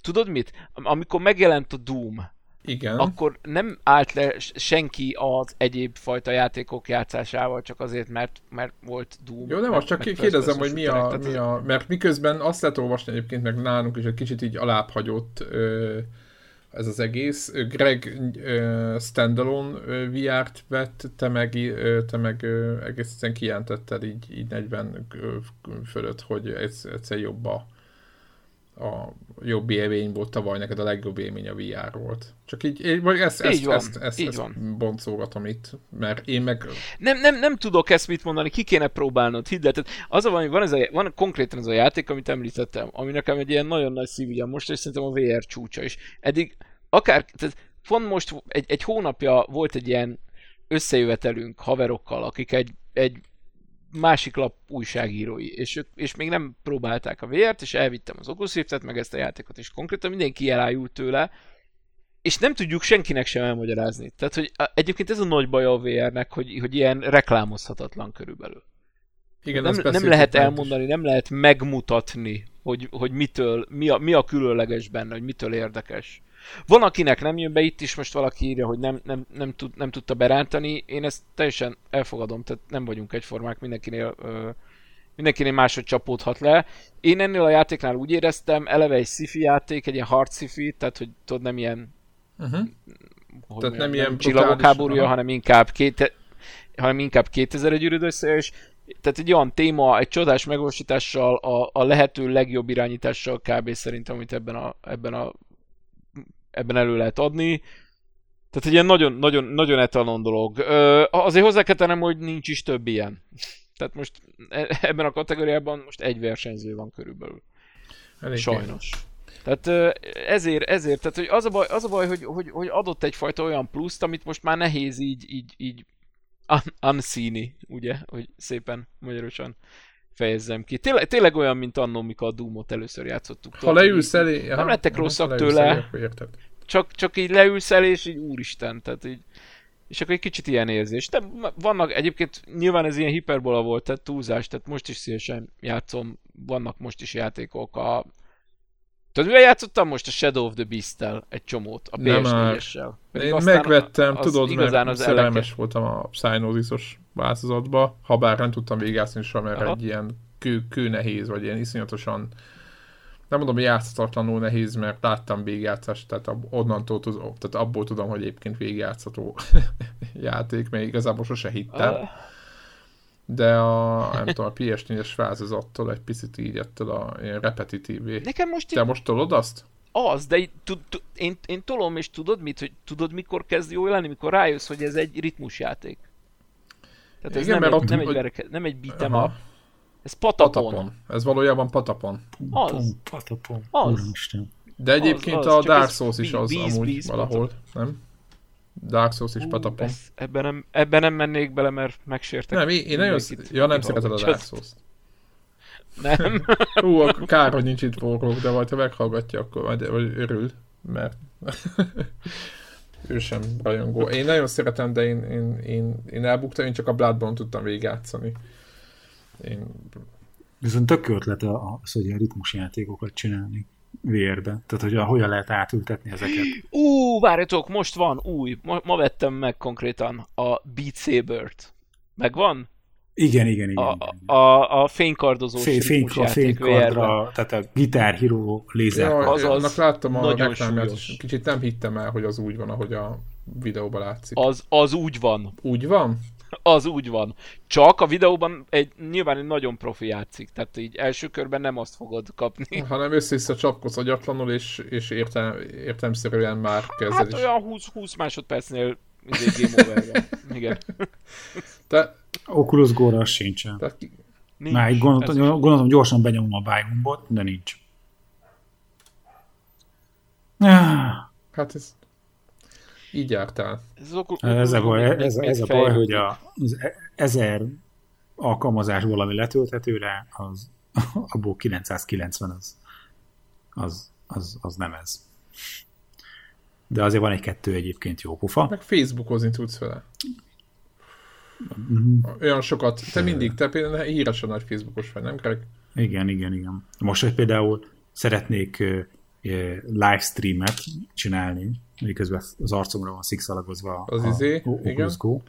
tudod mit? Amikor megjelent a Doom, igen. akkor nem állt le senki az egyéb fajta játékok játszásával, csak azért, mert, mert volt Doom. Jó, nem, most csak kérdezem, hogy mi a, mi a, mert miközben azt lehet olvasni egyébként, meg nálunk is egy kicsit így alábbhagyott ö, ez az egész. Greg ö, standalone VR-t vett, te meg, ö, te meg ö, egészen kijelentetted így, így 40 fölött, hogy ez egyszer jobb a, a jobb élmény volt tavaly, neked a legjobb élmény a VR volt. Csak így, így vagy ezt, ezt, így van, ezt, ezt, így ezt van. boncolgatom itt, mert én meg... Nem, nem, nem tudok ezt mit mondani, ki kéne próbálnod, hidd el. Tehát az a van, van, ez a, van konkrétan ez a játék, amit említettem, ami nekem egy ilyen nagyon nagy szívügyem most, és szerintem a VR csúcsa is. Eddig akár, tehát pont most egy, egy hónapja volt egy ilyen összejövetelünk haverokkal, akik egy, egy másik lap újságírói, és, ők, és még nem próbálták a VR-t, és elvittem az Oculus Rift-et, meg ezt a játékot, és konkrétan mindenki elájult tőle, és nem tudjuk senkinek sem elmagyarázni. Tehát, hogy egyébként ez a nagy baj a VR-nek, hogy, hogy ilyen reklámozhatatlan körülbelül. Igen, nem, nem lehet elmondani, is. nem lehet megmutatni, hogy, hogy mitől, mi a, mi a különleges benne, hogy mitől érdekes. Van, akinek nem jön be, itt is most valaki írja, hogy nem, nem, nem, tud, nem tudta berántani. Én ezt teljesen elfogadom, tehát nem vagyunk egyformák, mindenkinél, ö, mindenkinél máshogy csapódhat le. Én ennél a játéknál úgy éreztem, eleve egy sci játék, egy ilyen hard sci tehát hogy tudod, nem ilyen uh-huh. tehát nem, ilyen csillagok háborúja, hanem inkább, két, hanem inkább 2001 ürödös, és tehát egy olyan téma, egy csodás megvalósítással, a, a lehető legjobb irányítással kb. szerintem, amit ebben a, ebben a ebben elő lehet adni. Tehát egy ilyen nagyon, nagyon, nagyon etalon dolog. Ö, azért hozzá kell tennem, hogy nincs is több ilyen. Tehát most e, ebben a kategóriában most egy versenyző van körülbelül. Elég Sajnos. Tehát ezért, ezért, tehát hogy az a baj, az a baj hogy, hogy, hogy adott egyfajta olyan pluszt, amit most már nehéz így, így, így unseen ugye, hogy szépen magyarosan fejezzem ki. Tényleg, tényleg olyan, mint annó, mikor a Doom-ot először játszottuk. Ha leülsz elé... Nem lettek rosszak tőle. Elé, csak, csak így leülsz elé, és így úristen, tehát így... És akkor egy kicsit ilyen érzés. De vannak egyébként, nyilván ez ilyen hiperbola volt, tehát túlzás, tehát most is szívesen játszom, vannak most is játékok a... Tudod, mivel játszottam most a Shadow of the Beast-tel egy csomót, a PS4-essel. Én megvettem, az tudod, mert az szerelmes eleke. voltam a Psygnosis változatba, ha bár nem tudtam végigjátszani sem, mert Aha. egy ilyen kő, kő nehéz, vagy ilyen iszonyatosan nem mondom, hogy játszhatatlanul nehéz, mert láttam végigjátszást, tehát onnantól tudom, tehát abból tudom, hogy egyébként végigjátszható játék, mert igazából sose hittem. De a, nem tudom, a PS4-es változattól egy picit így ettől a repetitívé. Nekem most Te így... most tolod azt? Az, de tud, tud, én, én tolom, és tudod mit, hogy tudod mikor kezd jó lenni, mikor rájössz, hogy ez egy ritmusjáték. Tehát ez Igen, nem, egy, nem, egy verke, nem egy beat'em up. Ez patapon. patapon. Ez valójában patapon. Az. Patapon. Az. De egyébként az, az. a Dark Souls is az bíz, amúgy bíz, valahol, patapon. nem? Dark Souls is patapon. Ez, ebben, nem, ebben nem mennék bele, mert megsértek. Nem, én, én nagyon... Sz... Ja, nem szereted a Dark souls Nem. Hú, akkor kár, hogy nincs itt forró, de majd ha meghallgatja, akkor majd vagy örül, mert ő sem rajongó. Én nagyon szeretem, de én, én, én, én elbuktam, én csak a Bloodborne tudtam végigjátszani. Én... Viszont tök ötlet az, hogy ilyen ritmusjátékokat csinálni vérbe. Tehát, hogy hogyan lehet átültetni ezeket. Ú, várjatok, most van új. Ma, ma vettem meg konkrétan a Beat Saber-t. Megvan? Igen, igen, igen. A, igen. a, a fénykardozós Fény, fénykard, fénykardra, tehát a Guitar Hero lézer. Ja, az, az láttam a reklámját, és kicsit nem hittem el, hogy az úgy van, ahogy a videóban látszik. Az, az úgy van. Úgy van? Az úgy van. Csak a videóban egy, nyilván egy nagyon profi játszik, tehát így első körben nem azt fogod kapni. Hanem össze-vissza csapkodsz agyatlanul, és, és értem, értemszerűen már kezded hát is. olyan 20, 20 másodpercnél izé game over Igen. Te... Oculus Go-ra sincsen. Te... Nincs, Már gondoltam, gondoltam, gyorsan benyomom a bájgumbot, de nincs. Hát ez így jártál. Ez, ez, a baj, ez, ez a baj, hogy a, az e- ezer alkalmazásból, ami letölthető rá, az, abból 990 az, az, az, az nem ez. De azért van egy-kettő egyébként jó pofa. Meg Facebookozni tudsz vele. Mm-hmm. Olyan sokat. Te mindig, te például híresen nagy Facebookos vagy, nem Greg? Igen, igen, igen. Most, hogy például szeretnék livestreamet csinálni miközben az arcomra van szikszalagozva az a, izé, a. Go,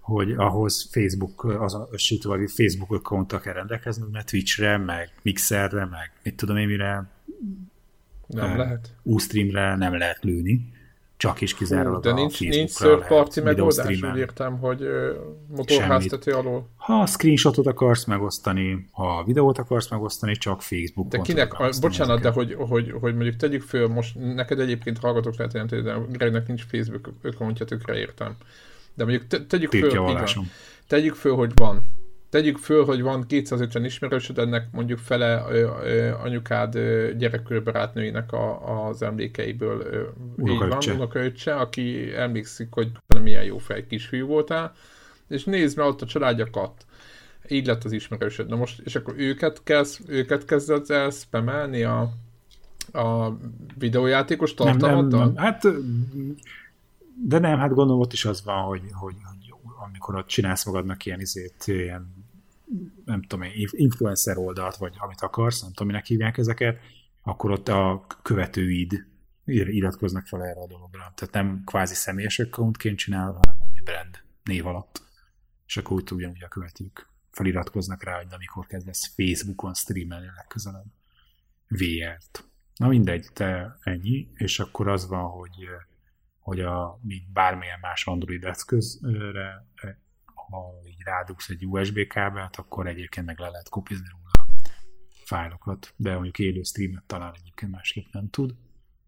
hogy ahhoz Facebook, az a vagy Facebook account kell rendelkezni, mert Twitchre, meg Mixerre, meg mit tudom én mire, nem uh, lehet. Ustreamre nem lehet lőni csak is kizárólag de nincs, nincs third party megoldás, úgy értem, hogy motorháztető alól. Ha screenshotot akarsz megosztani, ha videót akarsz megosztani, csak Facebook. De kinek, a, bocsánat, de hogy, hogy, hogy mondjuk tegyük föl, most neked egyébként hallgatók lehet jelenteni, de Gregnek nincs Facebook accountja, tökre értem. De mondjuk te, tegyük föl, tegyük föl, hogy van tegyük föl, hogy van 250 ismerősöd, ennek mondjuk fele ö, ö, anyukád ö, gyerekkörbarátnőinek a, az emlékeiből ö, így van, unokaöccse, aki emlékszik, hogy milyen jó fej kisfiú voltál, és nézd meg ott a családjakat. Így lett az ismerősöd. Na most, és akkor őket, kezd, őket kezded el spamelni a, a videójátékos tartalmaddal? Nem, nem, nem, hát de nem, hát gondolom ott is az van, hogy, hogy, hogy amikor ott csinálsz magadnak ilyen izét, ilyen nem tudom én, influencer oldalt, vagy amit akarsz, nem tudom, minek hívják ezeket, akkor ott a követőid iratkoznak fel erre a dologra. Tehát nem kvázi személyes accountként csinál, hanem brand név alatt. És akkor úgy ugyanúgy a követők feliratkoznak rá, hogy amikor kezdesz Facebookon streamelni legközelebb VR-t. Na mindegy, te ennyi, és akkor az van, hogy, hogy a, mint bármilyen más Android eszközre ha így rádugsz egy USB kábelt, akkor egyébként meg le lehet kopizni róla a fájlokat, de mondjuk élő streamet talán egyébként másképp nem tud,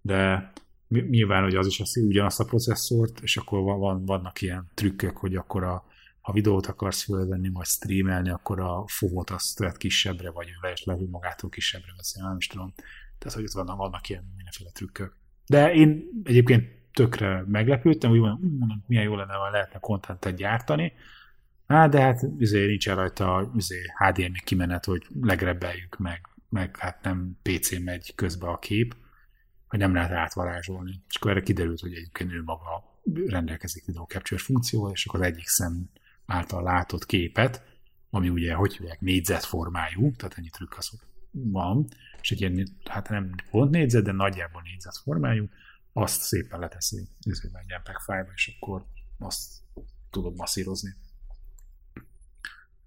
de nyilván, hogy az is azt ugyanazt a processzort, és akkor van, van, vannak ilyen trükkök, hogy akkor a, ha videót akarsz fölvenni, vagy streamelni, akkor a fogót azt vett kisebbre, vagy esetleg magától kisebbre veszi, nem is tudom. Tehát, hogy ott vannak, vannak ilyen mindenféle trükkök. De én egyébként tökre meglepődtem, úgy mondom, milyen jó lenne, ha lehetne kontentet gyártani, Hát, de hát azért nincs rajta azért HDMI kimenet, hogy legrebeljük meg, meg hát nem PC megy közbe a kép, hogy nem lehet átvarázsolni. És akkor erre kiderült, hogy egyébként ő maga rendelkezik video capture funkcióval, és akkor az egyik szem által látott képet, ami ugye, hogy hívják, négyzetformájú, tehát ennyi trükk az van, és egy ilyen, hát nem pont négyzet, de nagyjából négyzetformájú, azt szépen leteszi egy MPEG fájlba, és akkor azt tudod masszírozni.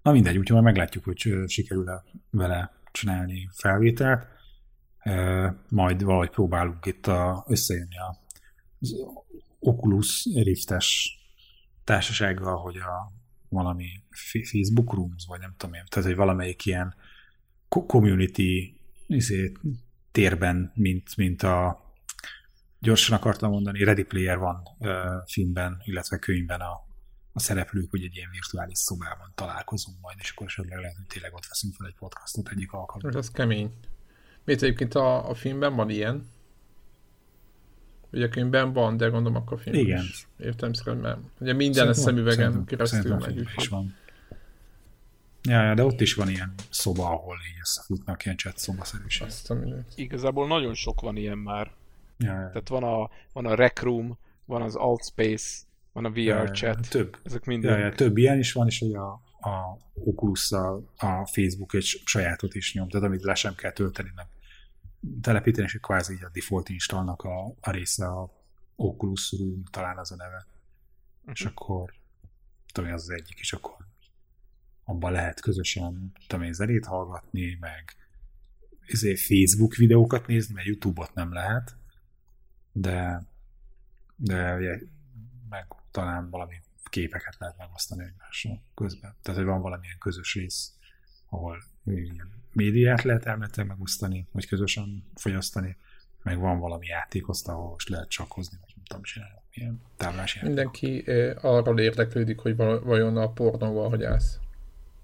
Na mindegy, úgyhogy majd meglátjuk, hogy sikerül-e vele csinálni felvételt. Majd valahogy próbálunk itt a, összejönni a, az Oculus Riftes társasággal, hogy a valami Facebook Rooms, vagy nem tudom én, tehát hogy valamelyik ilyen community izé, térben, mint, mint a gyorsan akartam mondani, Ready Player van uh, filmben, illetve könyvben a a szereplők, hogy egy ilyen virtuális szobában találkozunk majd, és akkor esetleg lehet, hogy tényleg ott veszünk fel egy podcastot egyik alkalommal. Ez kemény. Miért egyébként a, a filmben van ilyen? Ugye a könyvben van, de gondolom akkor a filmben Igen. is. Értem szerint, mert ugye minden a szemüvegen keresztül megy. Is van. Ja, ja, de ott is van ilyen szoba, ahol így összefutnak, ilyen chat szobaszerűség. Igazából nagyon sok van ilyen már. Ja, ja. Tehát van a, van a Rec Room, van az Alt Space, van a VR chat. Több. Ezek minden. Ja, ja, több ilyen is van, és hogy a, a oculus a Facebook egy sajátot is nyom, tehát amit le sem kell tölteni, meg telepíteni, és kvázi így a default installnak a, a része a Oculus Room, talán az a neve. Uh-huh. És akkor tudom, az az egyik, és akkor abban lehet közösen tudom én, zenét hallgatni, meg ezért Facebook videókat nézni, mert YouTube-ot nem lehet, de de meg talán valami képeket lehet megosztani egymással közben. Tehát, hogy van valamilyen közös rész, ahol médiát lehet elméletileg megosztani, vagy közösen fogyasztani, meg van valami játékoszt, ahol most lehet csakhozni, vagy nem tudom csinálni, ilyen táblás játék. Mindenki arról érdeklődik, hogy vajon a pornóval hogy állsz.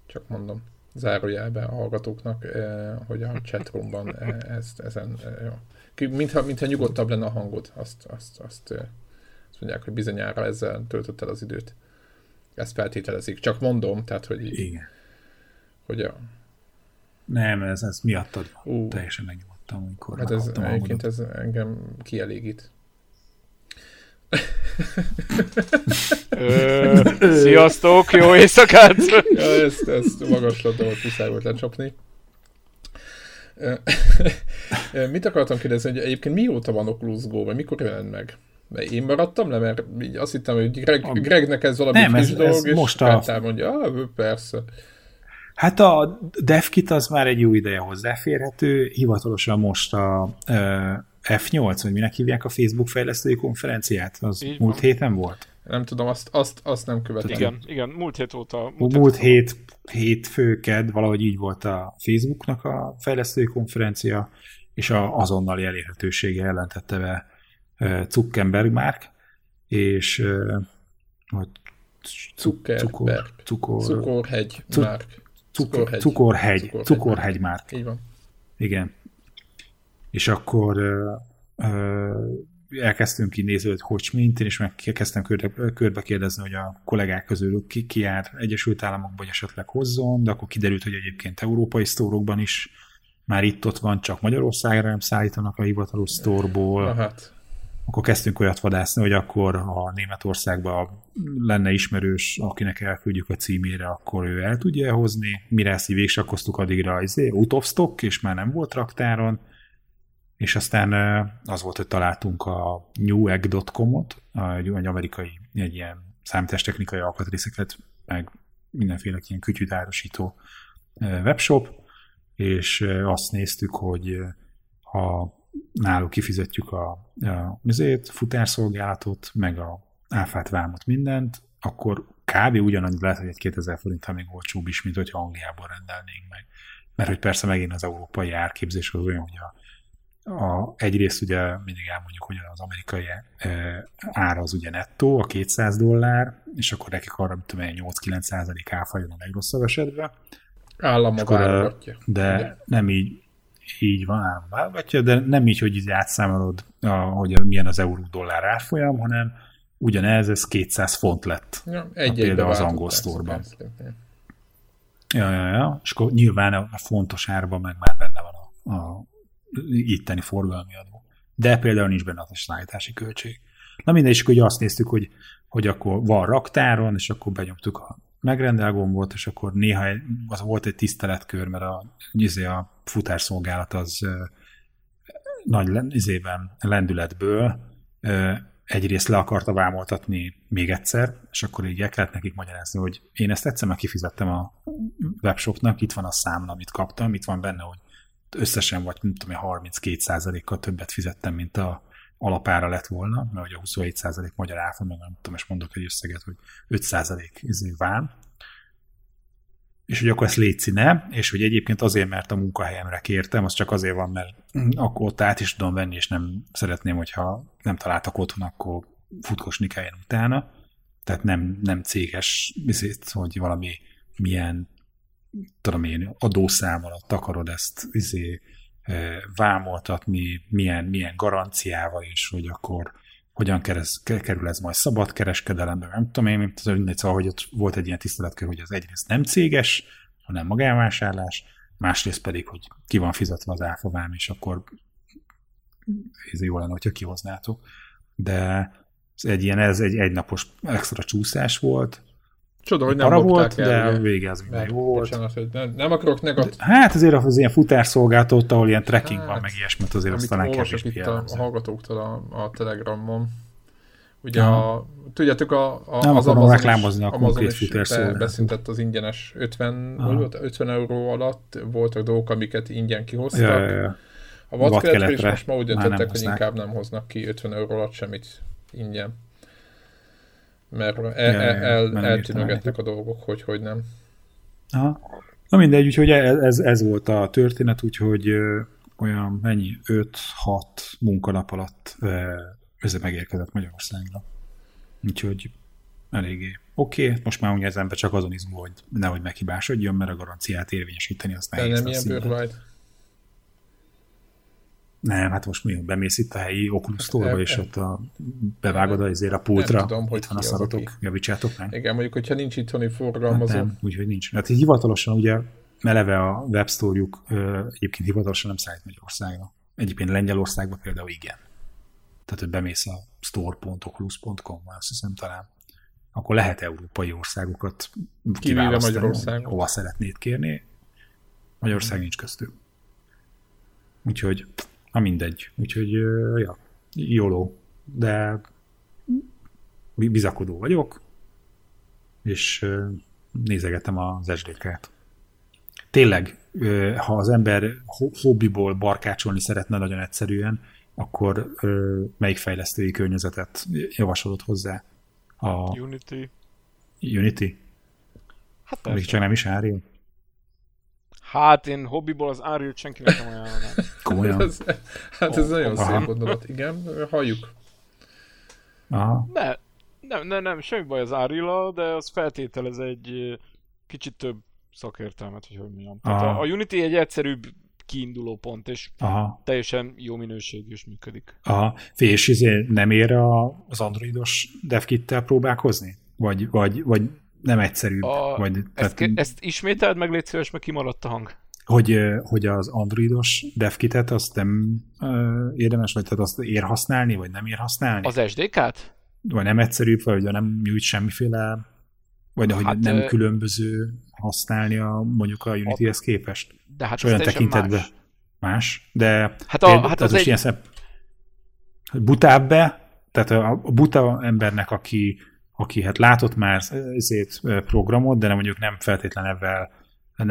Csak mondom zárójelben a hallgatóknak, eh, hogy a chatroomban eh, ezt, ezen, eh, jó. Mintha, mintha nyugodtabb lenne a hangod, azt, azt, azt eh, azt mondják, hogy bizonyára ezzel töltött el az időt. Ezt feltételezik. Csak mondom, tehát, hogy... Igen. Hogy a... Nem, ez, ez miattad van. Uh. Teljesen megnyugodtam, amikor Hát ez egyébként ez engem kielégít. Sziasztok, jó éjszakát! ja, ezt, ezt magaslatban volt muszáj volt lecsapni. Mit akartam kérdezni, hogy egyébként mióta van Oculus Go, vagy mikor jelent meg? Én maradtam le, mert így azt hittem, hogy Greg. Gregnek ez valami nem, friss ez, dolog, ez és most a... mondja, ah, persze. Hát a DevKit az már egy jó ideje hozzáférhető, hivatalosan most a F8, vagy minek hívják a Facebook fejlesztői konferenciát, az Így múlt van. héten volt? Nem tudom, azt, azt, azt nem követem. Igen, igen, múlt hét óta. Múlt, múlt hét, hét főked, valahogy így volt a Facebooknak a fejlesztői konferencia, és a azonnali elérhetősége jelentette be Zuckerberg Mark, és hogy Zuckerberg. Cukor, Cukorhegy Márk. Cukorhegy. Cukorhegy. Cukorhegy Márk. Így van. Igen. És akkor elkezdtünk így nézni, hogy hogy mint, és megkezdtem körbe, körbe kérdezni, hogy a kollégák közül ki, ki jár Egyesült Államokban, vagy esetleg hozzon, de akkor kiderült, hogy egyébként európai sztórokban is már itt-ott van, csak Magyarországra nem szállítanak a hivatalos sztorból. Hát. Akkor kezdtünk olyat vadászni, hogy akkor, ha Németországban lenne ismerős, akinek elküldjük a címére, akkor ő el tudja hozni. Mire ezt így végsakkoztuk addigra, izé, out of stock, és már nem volt raktáron és aztán az volt, hogy találtunk a newegg.com-ot, egy, egy amerikai, egy ilyen számítástechnikai alkatrészeket, meg mindenféle ilyen kütyűtárosító webshop, és azt néztük, hogy ha náluk kifizetjük a, a azért, futárszolgálatot, meg a áfát, vámot, mindent, akkor kb. ugyanannyi lehet, hogy egy 2000 forint még olcsóbb is, mint hogyha Angliából rendelnénk meg. Mert hogy persze megint az európai árképzés az olyan, hogy a a, egyrészt ugye mindig elmondjuk, hogy az amerikai e, ára az ugye nettó, a 200 dollár, és akkor nekik arra, mit tudom 8-9 százalék áfa jön a legrosszabb esetben. Állam válogatja. De ugye? nem így, így van, állam válogatja, de nem így, hogy így átszámolod, a, hogy milyen az euró-dollár árfolyam, hanem ugyanez, ez 200 font lett. Ja, egy például az angol sztorban. Ja, ja, ja, és akkor nyilván a fontos árban meg már benne van a, a itteni forgalmi adó. De például nincs benne a szállítási költség. Na mindegy, és akkor ugye azt néztük, hogy, hogy akkor van raktáron, és akkor benyomtuk a megrendel gombot, és akkor néha az volt egy tiszteletkör, mert a, izé a futárszolgálat az nagy izében, lendületből egyrészt le akarta vámoltatni még egyszer, és akkor így el kellett nekik magyarázni, hogy én ezt egyszer már kifizettem a webshopnak, itt van a számla, amit kaptam, itt van benne, hogy összesen vagy, nem tudom, 32%-kal többet fizettem, mint a alapára lett volna, mert ugye a 27% magyar áfa, meg nem tudom, és mondok egy összeget, hogy 5% izé vám, és hogy akkor ezt létszi ne, és hogy egyébként azért, mert a munkahelyemre kértem, az csak azért van, mert akkor ott át is tudom venni, és nem szeretném, hogyha nem találtak otthon, akkor futkosni kelljen utána. Tehát nem, nem céges, viszont, hogy valami milyen tudom én, adószám alatt akarod ezt izé, vámoltatni, milyen, milyen garanciával is, hogy akkor hogyan kerez, kerül ez majd szabad kereskedelembe, nem tudom én, mint az mindegy, szóval, hogy ott volt egy ilyen tiszteletkör, hogy az egyrészt nem céges, hanem magánvásárlás, másrészt pedig, hogy ki van fizetve az áfavám, és akkor ez jó lenne, hogyha kihoznátok. De ez egy ilyen, ez egy egynapos extra csúszás volt, Csoda, hogy nem volt, el, de vége az minden jó volt. Bocsánat, hogy nem, nem akarok negatív. Hát azért az ilyen futárszolgáltató, ahol ilyen trekking hát, van, meg ilyesmit, azért azt talán kevésbé itt a, a hallgatóktól a, a Telegramon. Ugye a, tudjátok, a, a, nem az Amazon reklámozni a konkrét futárszolgáltató. Beszintett az ingyenes 50, volt, 50 euró alatt voltak dolgok, amiket ingyen kihoztak. Ja, ja, ja. A vadkeletre is most ma úgy döntöttek, hogy inkább nem hoznak ki 50 euró alatt semmit ingyen mert el, el, el, eltűnögetnek a dolgok, hogy hogy nem. Aha. Na mindegy, úgyhogy ez, ez, ez volt a történet, úgyhogy ö, olyan mennyi, 5-6 munkanap alatt ez megérkezett Magyarországra. Úgyhogy eléggé oké, okay. most már ugye az ember csak azon izgul, hogy nehogy meghibásodjon, mert a garanciát érvényesíteni azt nehéz. De nem ilyen. Nem, hát most mi bemész itt a helyi Oculus store és ott a, bevágod azért a pultra, nem tudom, hogy itt van a szaratok, javítsátok meg. Igen, mondjuk, hogyha nincs itthoni forgalmazó. Hát nem, úgyhogy nincs. Hát hivatalosan ugye meleve a webstore-juk egyébként hivatalosan nem szállít Magyarországra. Egyébként Lengyelországban például igen. Tehát, hogy bemész a store.oculus.com, azt hiszem talán, akkor lehet európai országokat kiválasztani, Magyarország. hova szeretnéd kérni. Magyarország nincs köztük. Úgyhogy Na mindegy. Úgyhogy, ja, jóló. De bizakodó vagyok, és nézegetem az SDK-t. Tényleg, ha az ember hobbiból barkácsolni szeretne nagyon egyszerűen, akkor melyik fejlesztői környezetet javasolod hozzá? A Unity. Unity? Hát Még csak nem is Unreal? Hát én hobbiból az Unreal senkinek nem ajánlanám. Komolyan? ez, hát ez oh, nagyon aha. szép gondolat, igen, halljuk. Aha. Ne, nem, nem, nem, semmi baj az Unreal, de az feltételez egy kicsit több szakértelmet, hogy hogy mondjam. Tehát a, a Unity egy egyszerűbb kiinduló pont, és Aha. teljesen jó minőségű is működik. Aha. És izé nem ér a, az androidos devkit-tel próbálkozni? Vagy, vagy, vagy nem egyszerűbb? A, vagy, ezt, tehát, ezt ismételd meg, légy szíves, mert kimaradt a hang. Hogy, hogy az androidos devkitet azt nem uh, érdemes, vagy tehát azt ér használni, vagy nem ér használni? Az SDK-t? Vagy nem egyszerűbb, vagy nem nyújt semmiféle, vagy hogy hát, nem különböző használni a, mondjuk a Unity-hez képest. De hát olyan tekintetben más. más. De hát, a, hát az, az egy... ilyen szem, butább be, tehát a, a buta embernek, aki, aki hát látott már ezért programot, de nem mondjuk nem feltétlen ebben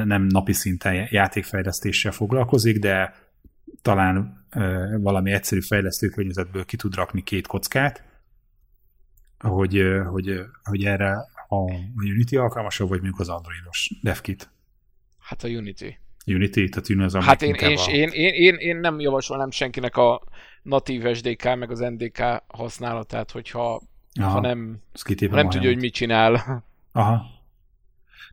nem napi szinten játékfejlesztéssel foglalkozik, de talán valami egyszerű fejlesztőkörnyezetből ki tud rakni két kockát, hogy, hogy, hogy erre a Unity alkalmasabb, vagy mondjuk az Androidos DevKit? Hát a Unity. Unity, tehát Unity az Hát én, én, a... én, én, én, én, nem javasolnám senkinek a natív SDK meg az NDK használatát, hogyha Aha, ha nem, ha nem tudja, hogy mit csinál. Aha.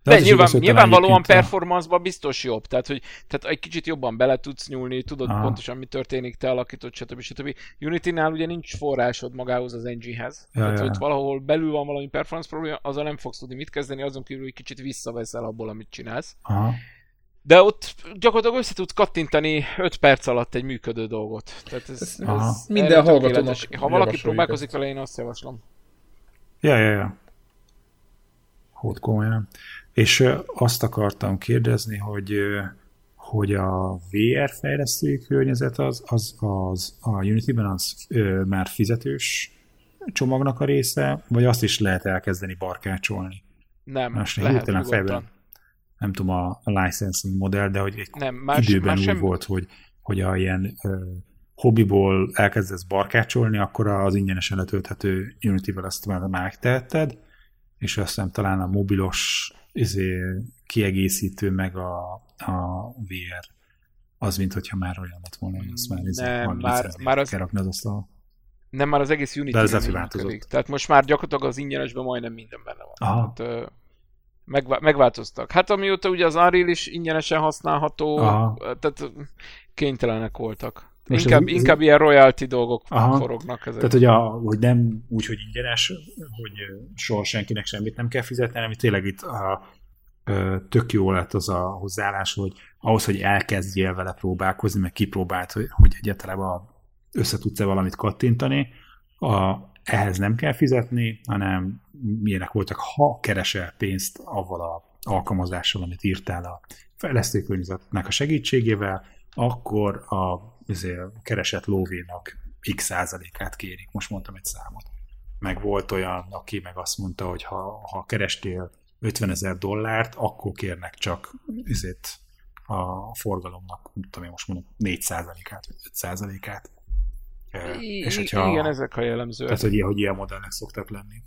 De, De nyilván, igaz, nyilvánvalóan performance biztos jobb, tehát hogy tehát egy kicsit jobban bele tudsz nyúlni, tudod Aha. pontosan mi történik, te alakítod, stb. stb. Unity-nál ugye nincs forrásod magához az engine-hez. Ja, tehát, ja. hogy valahol belül van valami performance probléma, azzal nem fogsz tudni mit kezdeni, azon kívül, hogy kicsit visszaveszel abból, amit csinálsz. Aha. De ott gyakorlatilag össze tudsz kattintani 5 perc alatt egy működő dolgot. Tehát ez, ez, ez minden hallgatónak Ha valaki próbálkozik vele, én azt javaslom. Ja, ja, ja. Hót komolyan. És azt akartam kérdezni, hogy hogy a VR fejlesztői környezet az, az, az a Unity-ben az ö, már fizetős csomagnak a része, vagy azt is lehet elkezdeni barkácsolni? Nem, Most lehet fejben, nem tudom a, a licensing modell, de hogy egy nem, más, időben más úgy sem... volt, hogy, hogy a ilyen ö, hobbiból elkezdesz barkácsolni, akkor az ingyenesen letölthető Unity-vel azt már megtehetted, és aztán talán a mobilos izé, kiegészítő, meg a, a VR az, mint hogyha már olyan lett volna, hogy azt már, izé, nem, már, már az, kell rakni az asztal. Nem, már az egész Unity ez változott. Tehát most már gyakorlatilag az ingyenesben majdnem minden benne van. Aha. Tehát, megvá- megváltoztak. Hát amióta ugye az Unreal is ingyenesen használható, Aha. tehát kénytelenek voltak. Most inkább, ez, inkább ilyen royalty dolgok aha, forognak ezek. Tehát, hogy, a, hogy nem úgy, hogy ingyenes, hogy soha senkinek semmit nem kell fizetni, hanem tényleg itt a, tök jó lett az a hozzáállás, hogy ahhoz, hogy elkezdjél vele próbálkozni, meg kipróbált, hogy, hogy egyáltalán össze tudsz-e valamit kattintani, a, ehhez nem kell fizetni, hanem milyenek voltak, ha keresel pénzt avval a alkalmazással, amit írtál a fejlesztőkörnyezetnek a segítségével, akkor a keresett lóvénak x százalékát kérik. Most mondtam egy számot. Meg volt olyan, aki meg azt mondta, hogy ha, ha kerestél 50 ezer dollárt, akkor kérnek csak ezért a forgalomnak, tudom én most mondom, 4 százalékát, vagy 5 százalékát. És hogyha, igen, ezek a jellemzőek. Tehát, hogy, hogy ilyen modellnek szoktak lenni.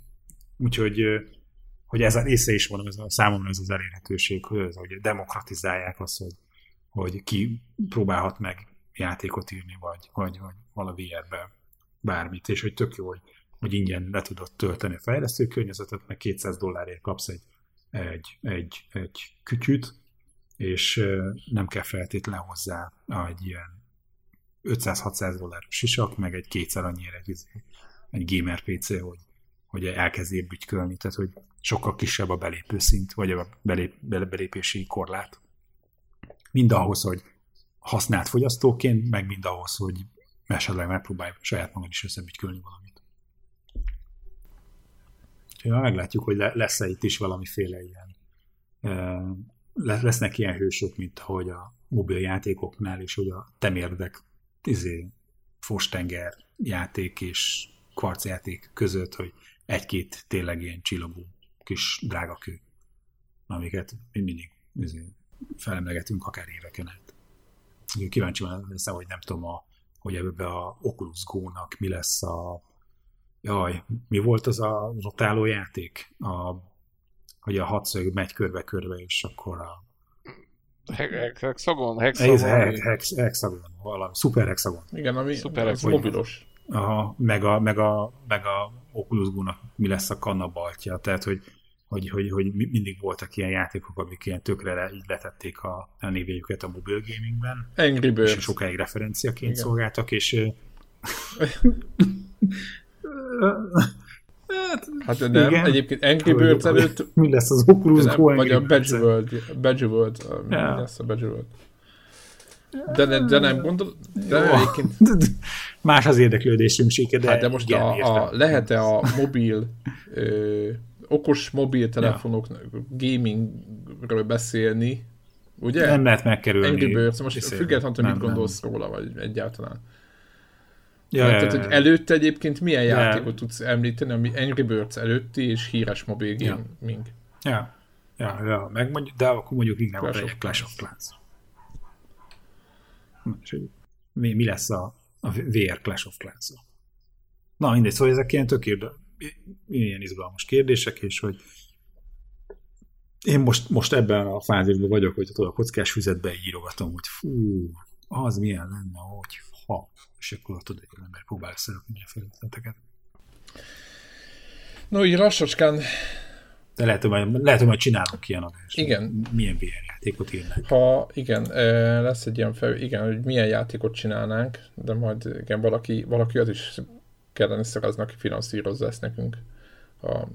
Úgyhogy hogy ez a része is van, ez a számomra ez az elérhetőség, hogy, hogy demokratizálják azt, hogy, hogy ki próbálhat meg játékot írni, vagy, vagy, vagy valami vr bármit, és hogy tök jó, hogy, hogy ingyen le tudod tölteni a fejlesztő környezetet, meg 200 dollárért kapsz egy, egy, egy, egy kütyüt, és nem kell feltétlen hozzá egy ilyen 500-600 dolláros sisak, meg egy kétszer annyira egy, egy gamer PC, hogy, hogy elkezd bütykölni, tehát hogy sokkal kisebb a belépő szint, vagy a belép, belépési korlát. Mind ahhoz, hogy használt fogyasztóként, meg mind ahhoz, hogy esetleg megpróbálj saját magad is összebügykölni valamit. Úgyhogy meglátjuk, hogy lesz-e itt is valamiféle ilyen lesznek ilyen hősök, mint ahogy a mobil játékoknál is, hogy a temérdek izé, fostenger játék és kvarcjáték között, hogy egy-két tényleg ilyen csillogó kis drága amiket mindig felemlegetünk akár éveken át. Kíváncsi van lesz, hogy nem tudom, a, hogy ebbe a Oculus Go-nak mi lesz a jaj, mi volt az a rotáló játék? A, hogy a hatszög megy körbe-körbe, és akkor a Hexagon, hexagon. Hex, hexagon, valami, szuper hexagon. Igen, ami szuper hexagon. mobilos. Aha, meg a, meg a, meg a Oculus Go-nak mi lesz a kannabaltja, tehát hogy, hogy, hogy, hogy mindig voltak ilyen játékok, amik ilyen tökre így letették a, a névéjüket a mobile gamingben. Angry Birds. És sokáig referenciaként Igen. szolgáltak, és Hát, hát nem, igen. egyébként Angry Birds előtt... Mi lesz az Oculus Go Vagy a Bejeweled, Bejeweled, ja. mi lesz a Bejeweled. De, ne, de nem gondol, de Jó. egyébként... Más az érdeklődésünk síke, de... Hát de most a, a, lehet-e a mobil, ö, okos mobiltelefonok ja. gamingről beszélni, ugye? Nem lehet megkerülni. Angry Birds, most függetlenül, hogy mit gondolsz nem. róla, vagy egyáltalán. Ja, ja, tehát, hogy előtte egyébként milyen ja. játékot tudsz említeni, ami Angry Birds előtti és híres mobil gaming. Ja, ja, ja. Meg mondjuk, de akkor mondjuk inkább Clash, of Clash of Clans. Mi, mi lesz a, a VR Clash of Clans? Na mindegy, szóval ezek ilyen tök ilyen izgalmas kérdések, és hogy én most, most ebben a fázisban vagyok, hogy a kockás füzetbe írogatom, hogy fú, az milyen lenne, hogy ha és akkor tudod, hogy az ember próbál összerakni mindenféle ötleteket. No, így lassacskán... De lehet, hogy lehet, hogy majd csinálunk ilyen adást. Igen. Milyen VR játékot írnak. Ha igen, lesz egy ilyen fel, igen, hogy milyen játékot csinálnánk, de majd igen, valaki, valaki az is kellene szerezni, aki finanszírozza ezt nekünk. A,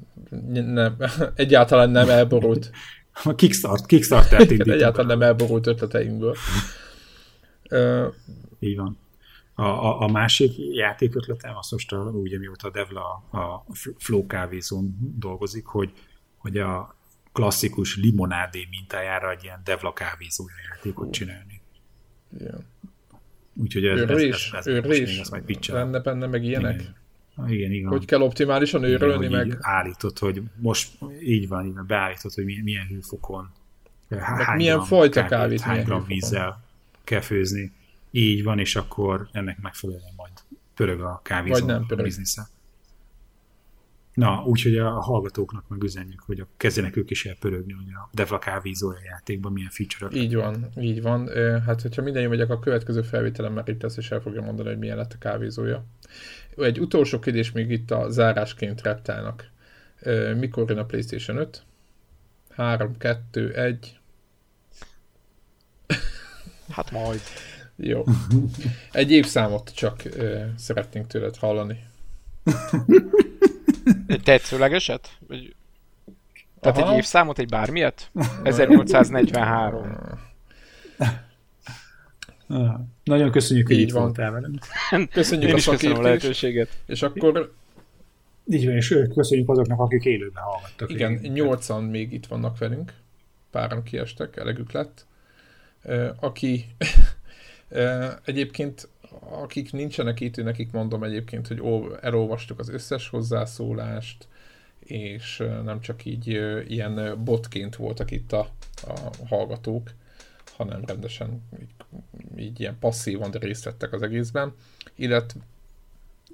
nem, egyáltalán nem elborult. A Kickstart, Kickstarter-t Egyáltalán nem elborult ötleteinkből. Így van. A, a, a másik játékötletem, azt most a, ugye mióta a Devla a Flow kávézón dolgozik, hogy, hogy a klasszikus limonádé mintájára egy ilyen Devla kávézója játékot csinálni. Igen. Úgyhogy ez, őről is, ez, ez őről is lenne benne meg ilyenek? Igen. Igen, igen. Hogy kell optimálisan őrölni meg? Állított, hogy most így van, így van beállított, hogy milyen, milyen hőfokon, hány milyen gram fajta kávét, hány gram vízzel kell főzni. Így van, és akkor ennek megfelelően majd pörög a kávézó Vagy nem pörög. biznisze. Na, úgyhogy a hallgatóknak meg üzenjük, hogy a kezdjenek ők is elpörögni, hogy a Devla játékban milyen feature Így van, így van. Hát, hogyha minden megyek a következő felvételen, mert itt ezt is el fogja mondani, hogy milyen lett a kávézója. Egy utolsó kérdés még itt a zárásként reptálnak. Mikor jön a PlayStation 5? 3, 2, 1. Hát majd. Jó. Egy évszámot csak ö, szeretnénk tőled hallani. Egy tetszőlegeset? Vagy... Tehát Aha. egy évszámot, egy bármilyet? 1843. Nagyon köszönjük, hogy itt voltál velem. Köszönjük Én a köszönöm a lehetőséget. És akkor... Így van, és köszönjük azoknak, akik élőben hallgattak. Igen, nyolcan még itt vannak velünk. Páran kiestek, elegük lett. Aki Egyébként akik nincsenek itt, nekik mondom egyébként, hogy elolvastuk az összes hozzászólást, és nem csak így ilyen botként voltak itt a, a hallgatók, hanem rendesen így, így ilyen passzívan részt vettek az egészben, illetve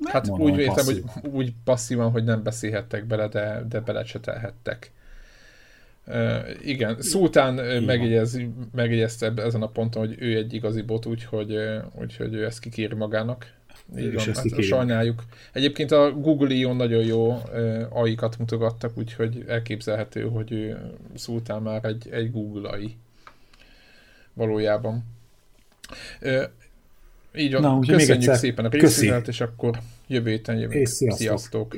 hát úgy értem, hogy úgy passzívan, hogy nem beszélhettek bele, de, de belecsetelhettek. Igen, Szultán megjegyez, megjegyezte ezen a ponton, hogy ő egy igazi bot, úgyhogy, úgyhogy ő ezt kikéri magának. Így van, hát sajnáljuk. Egyébként a Google Ion nagyon jó AI-kat mutogattak, úgyhogy elképzelhető, hogy ő Szultán már egy, egy Google AI valójában. Így van, Na, köszönjük szépen a részvételt, és akkor jövő héten jövünk. sziasztok! sziasztok.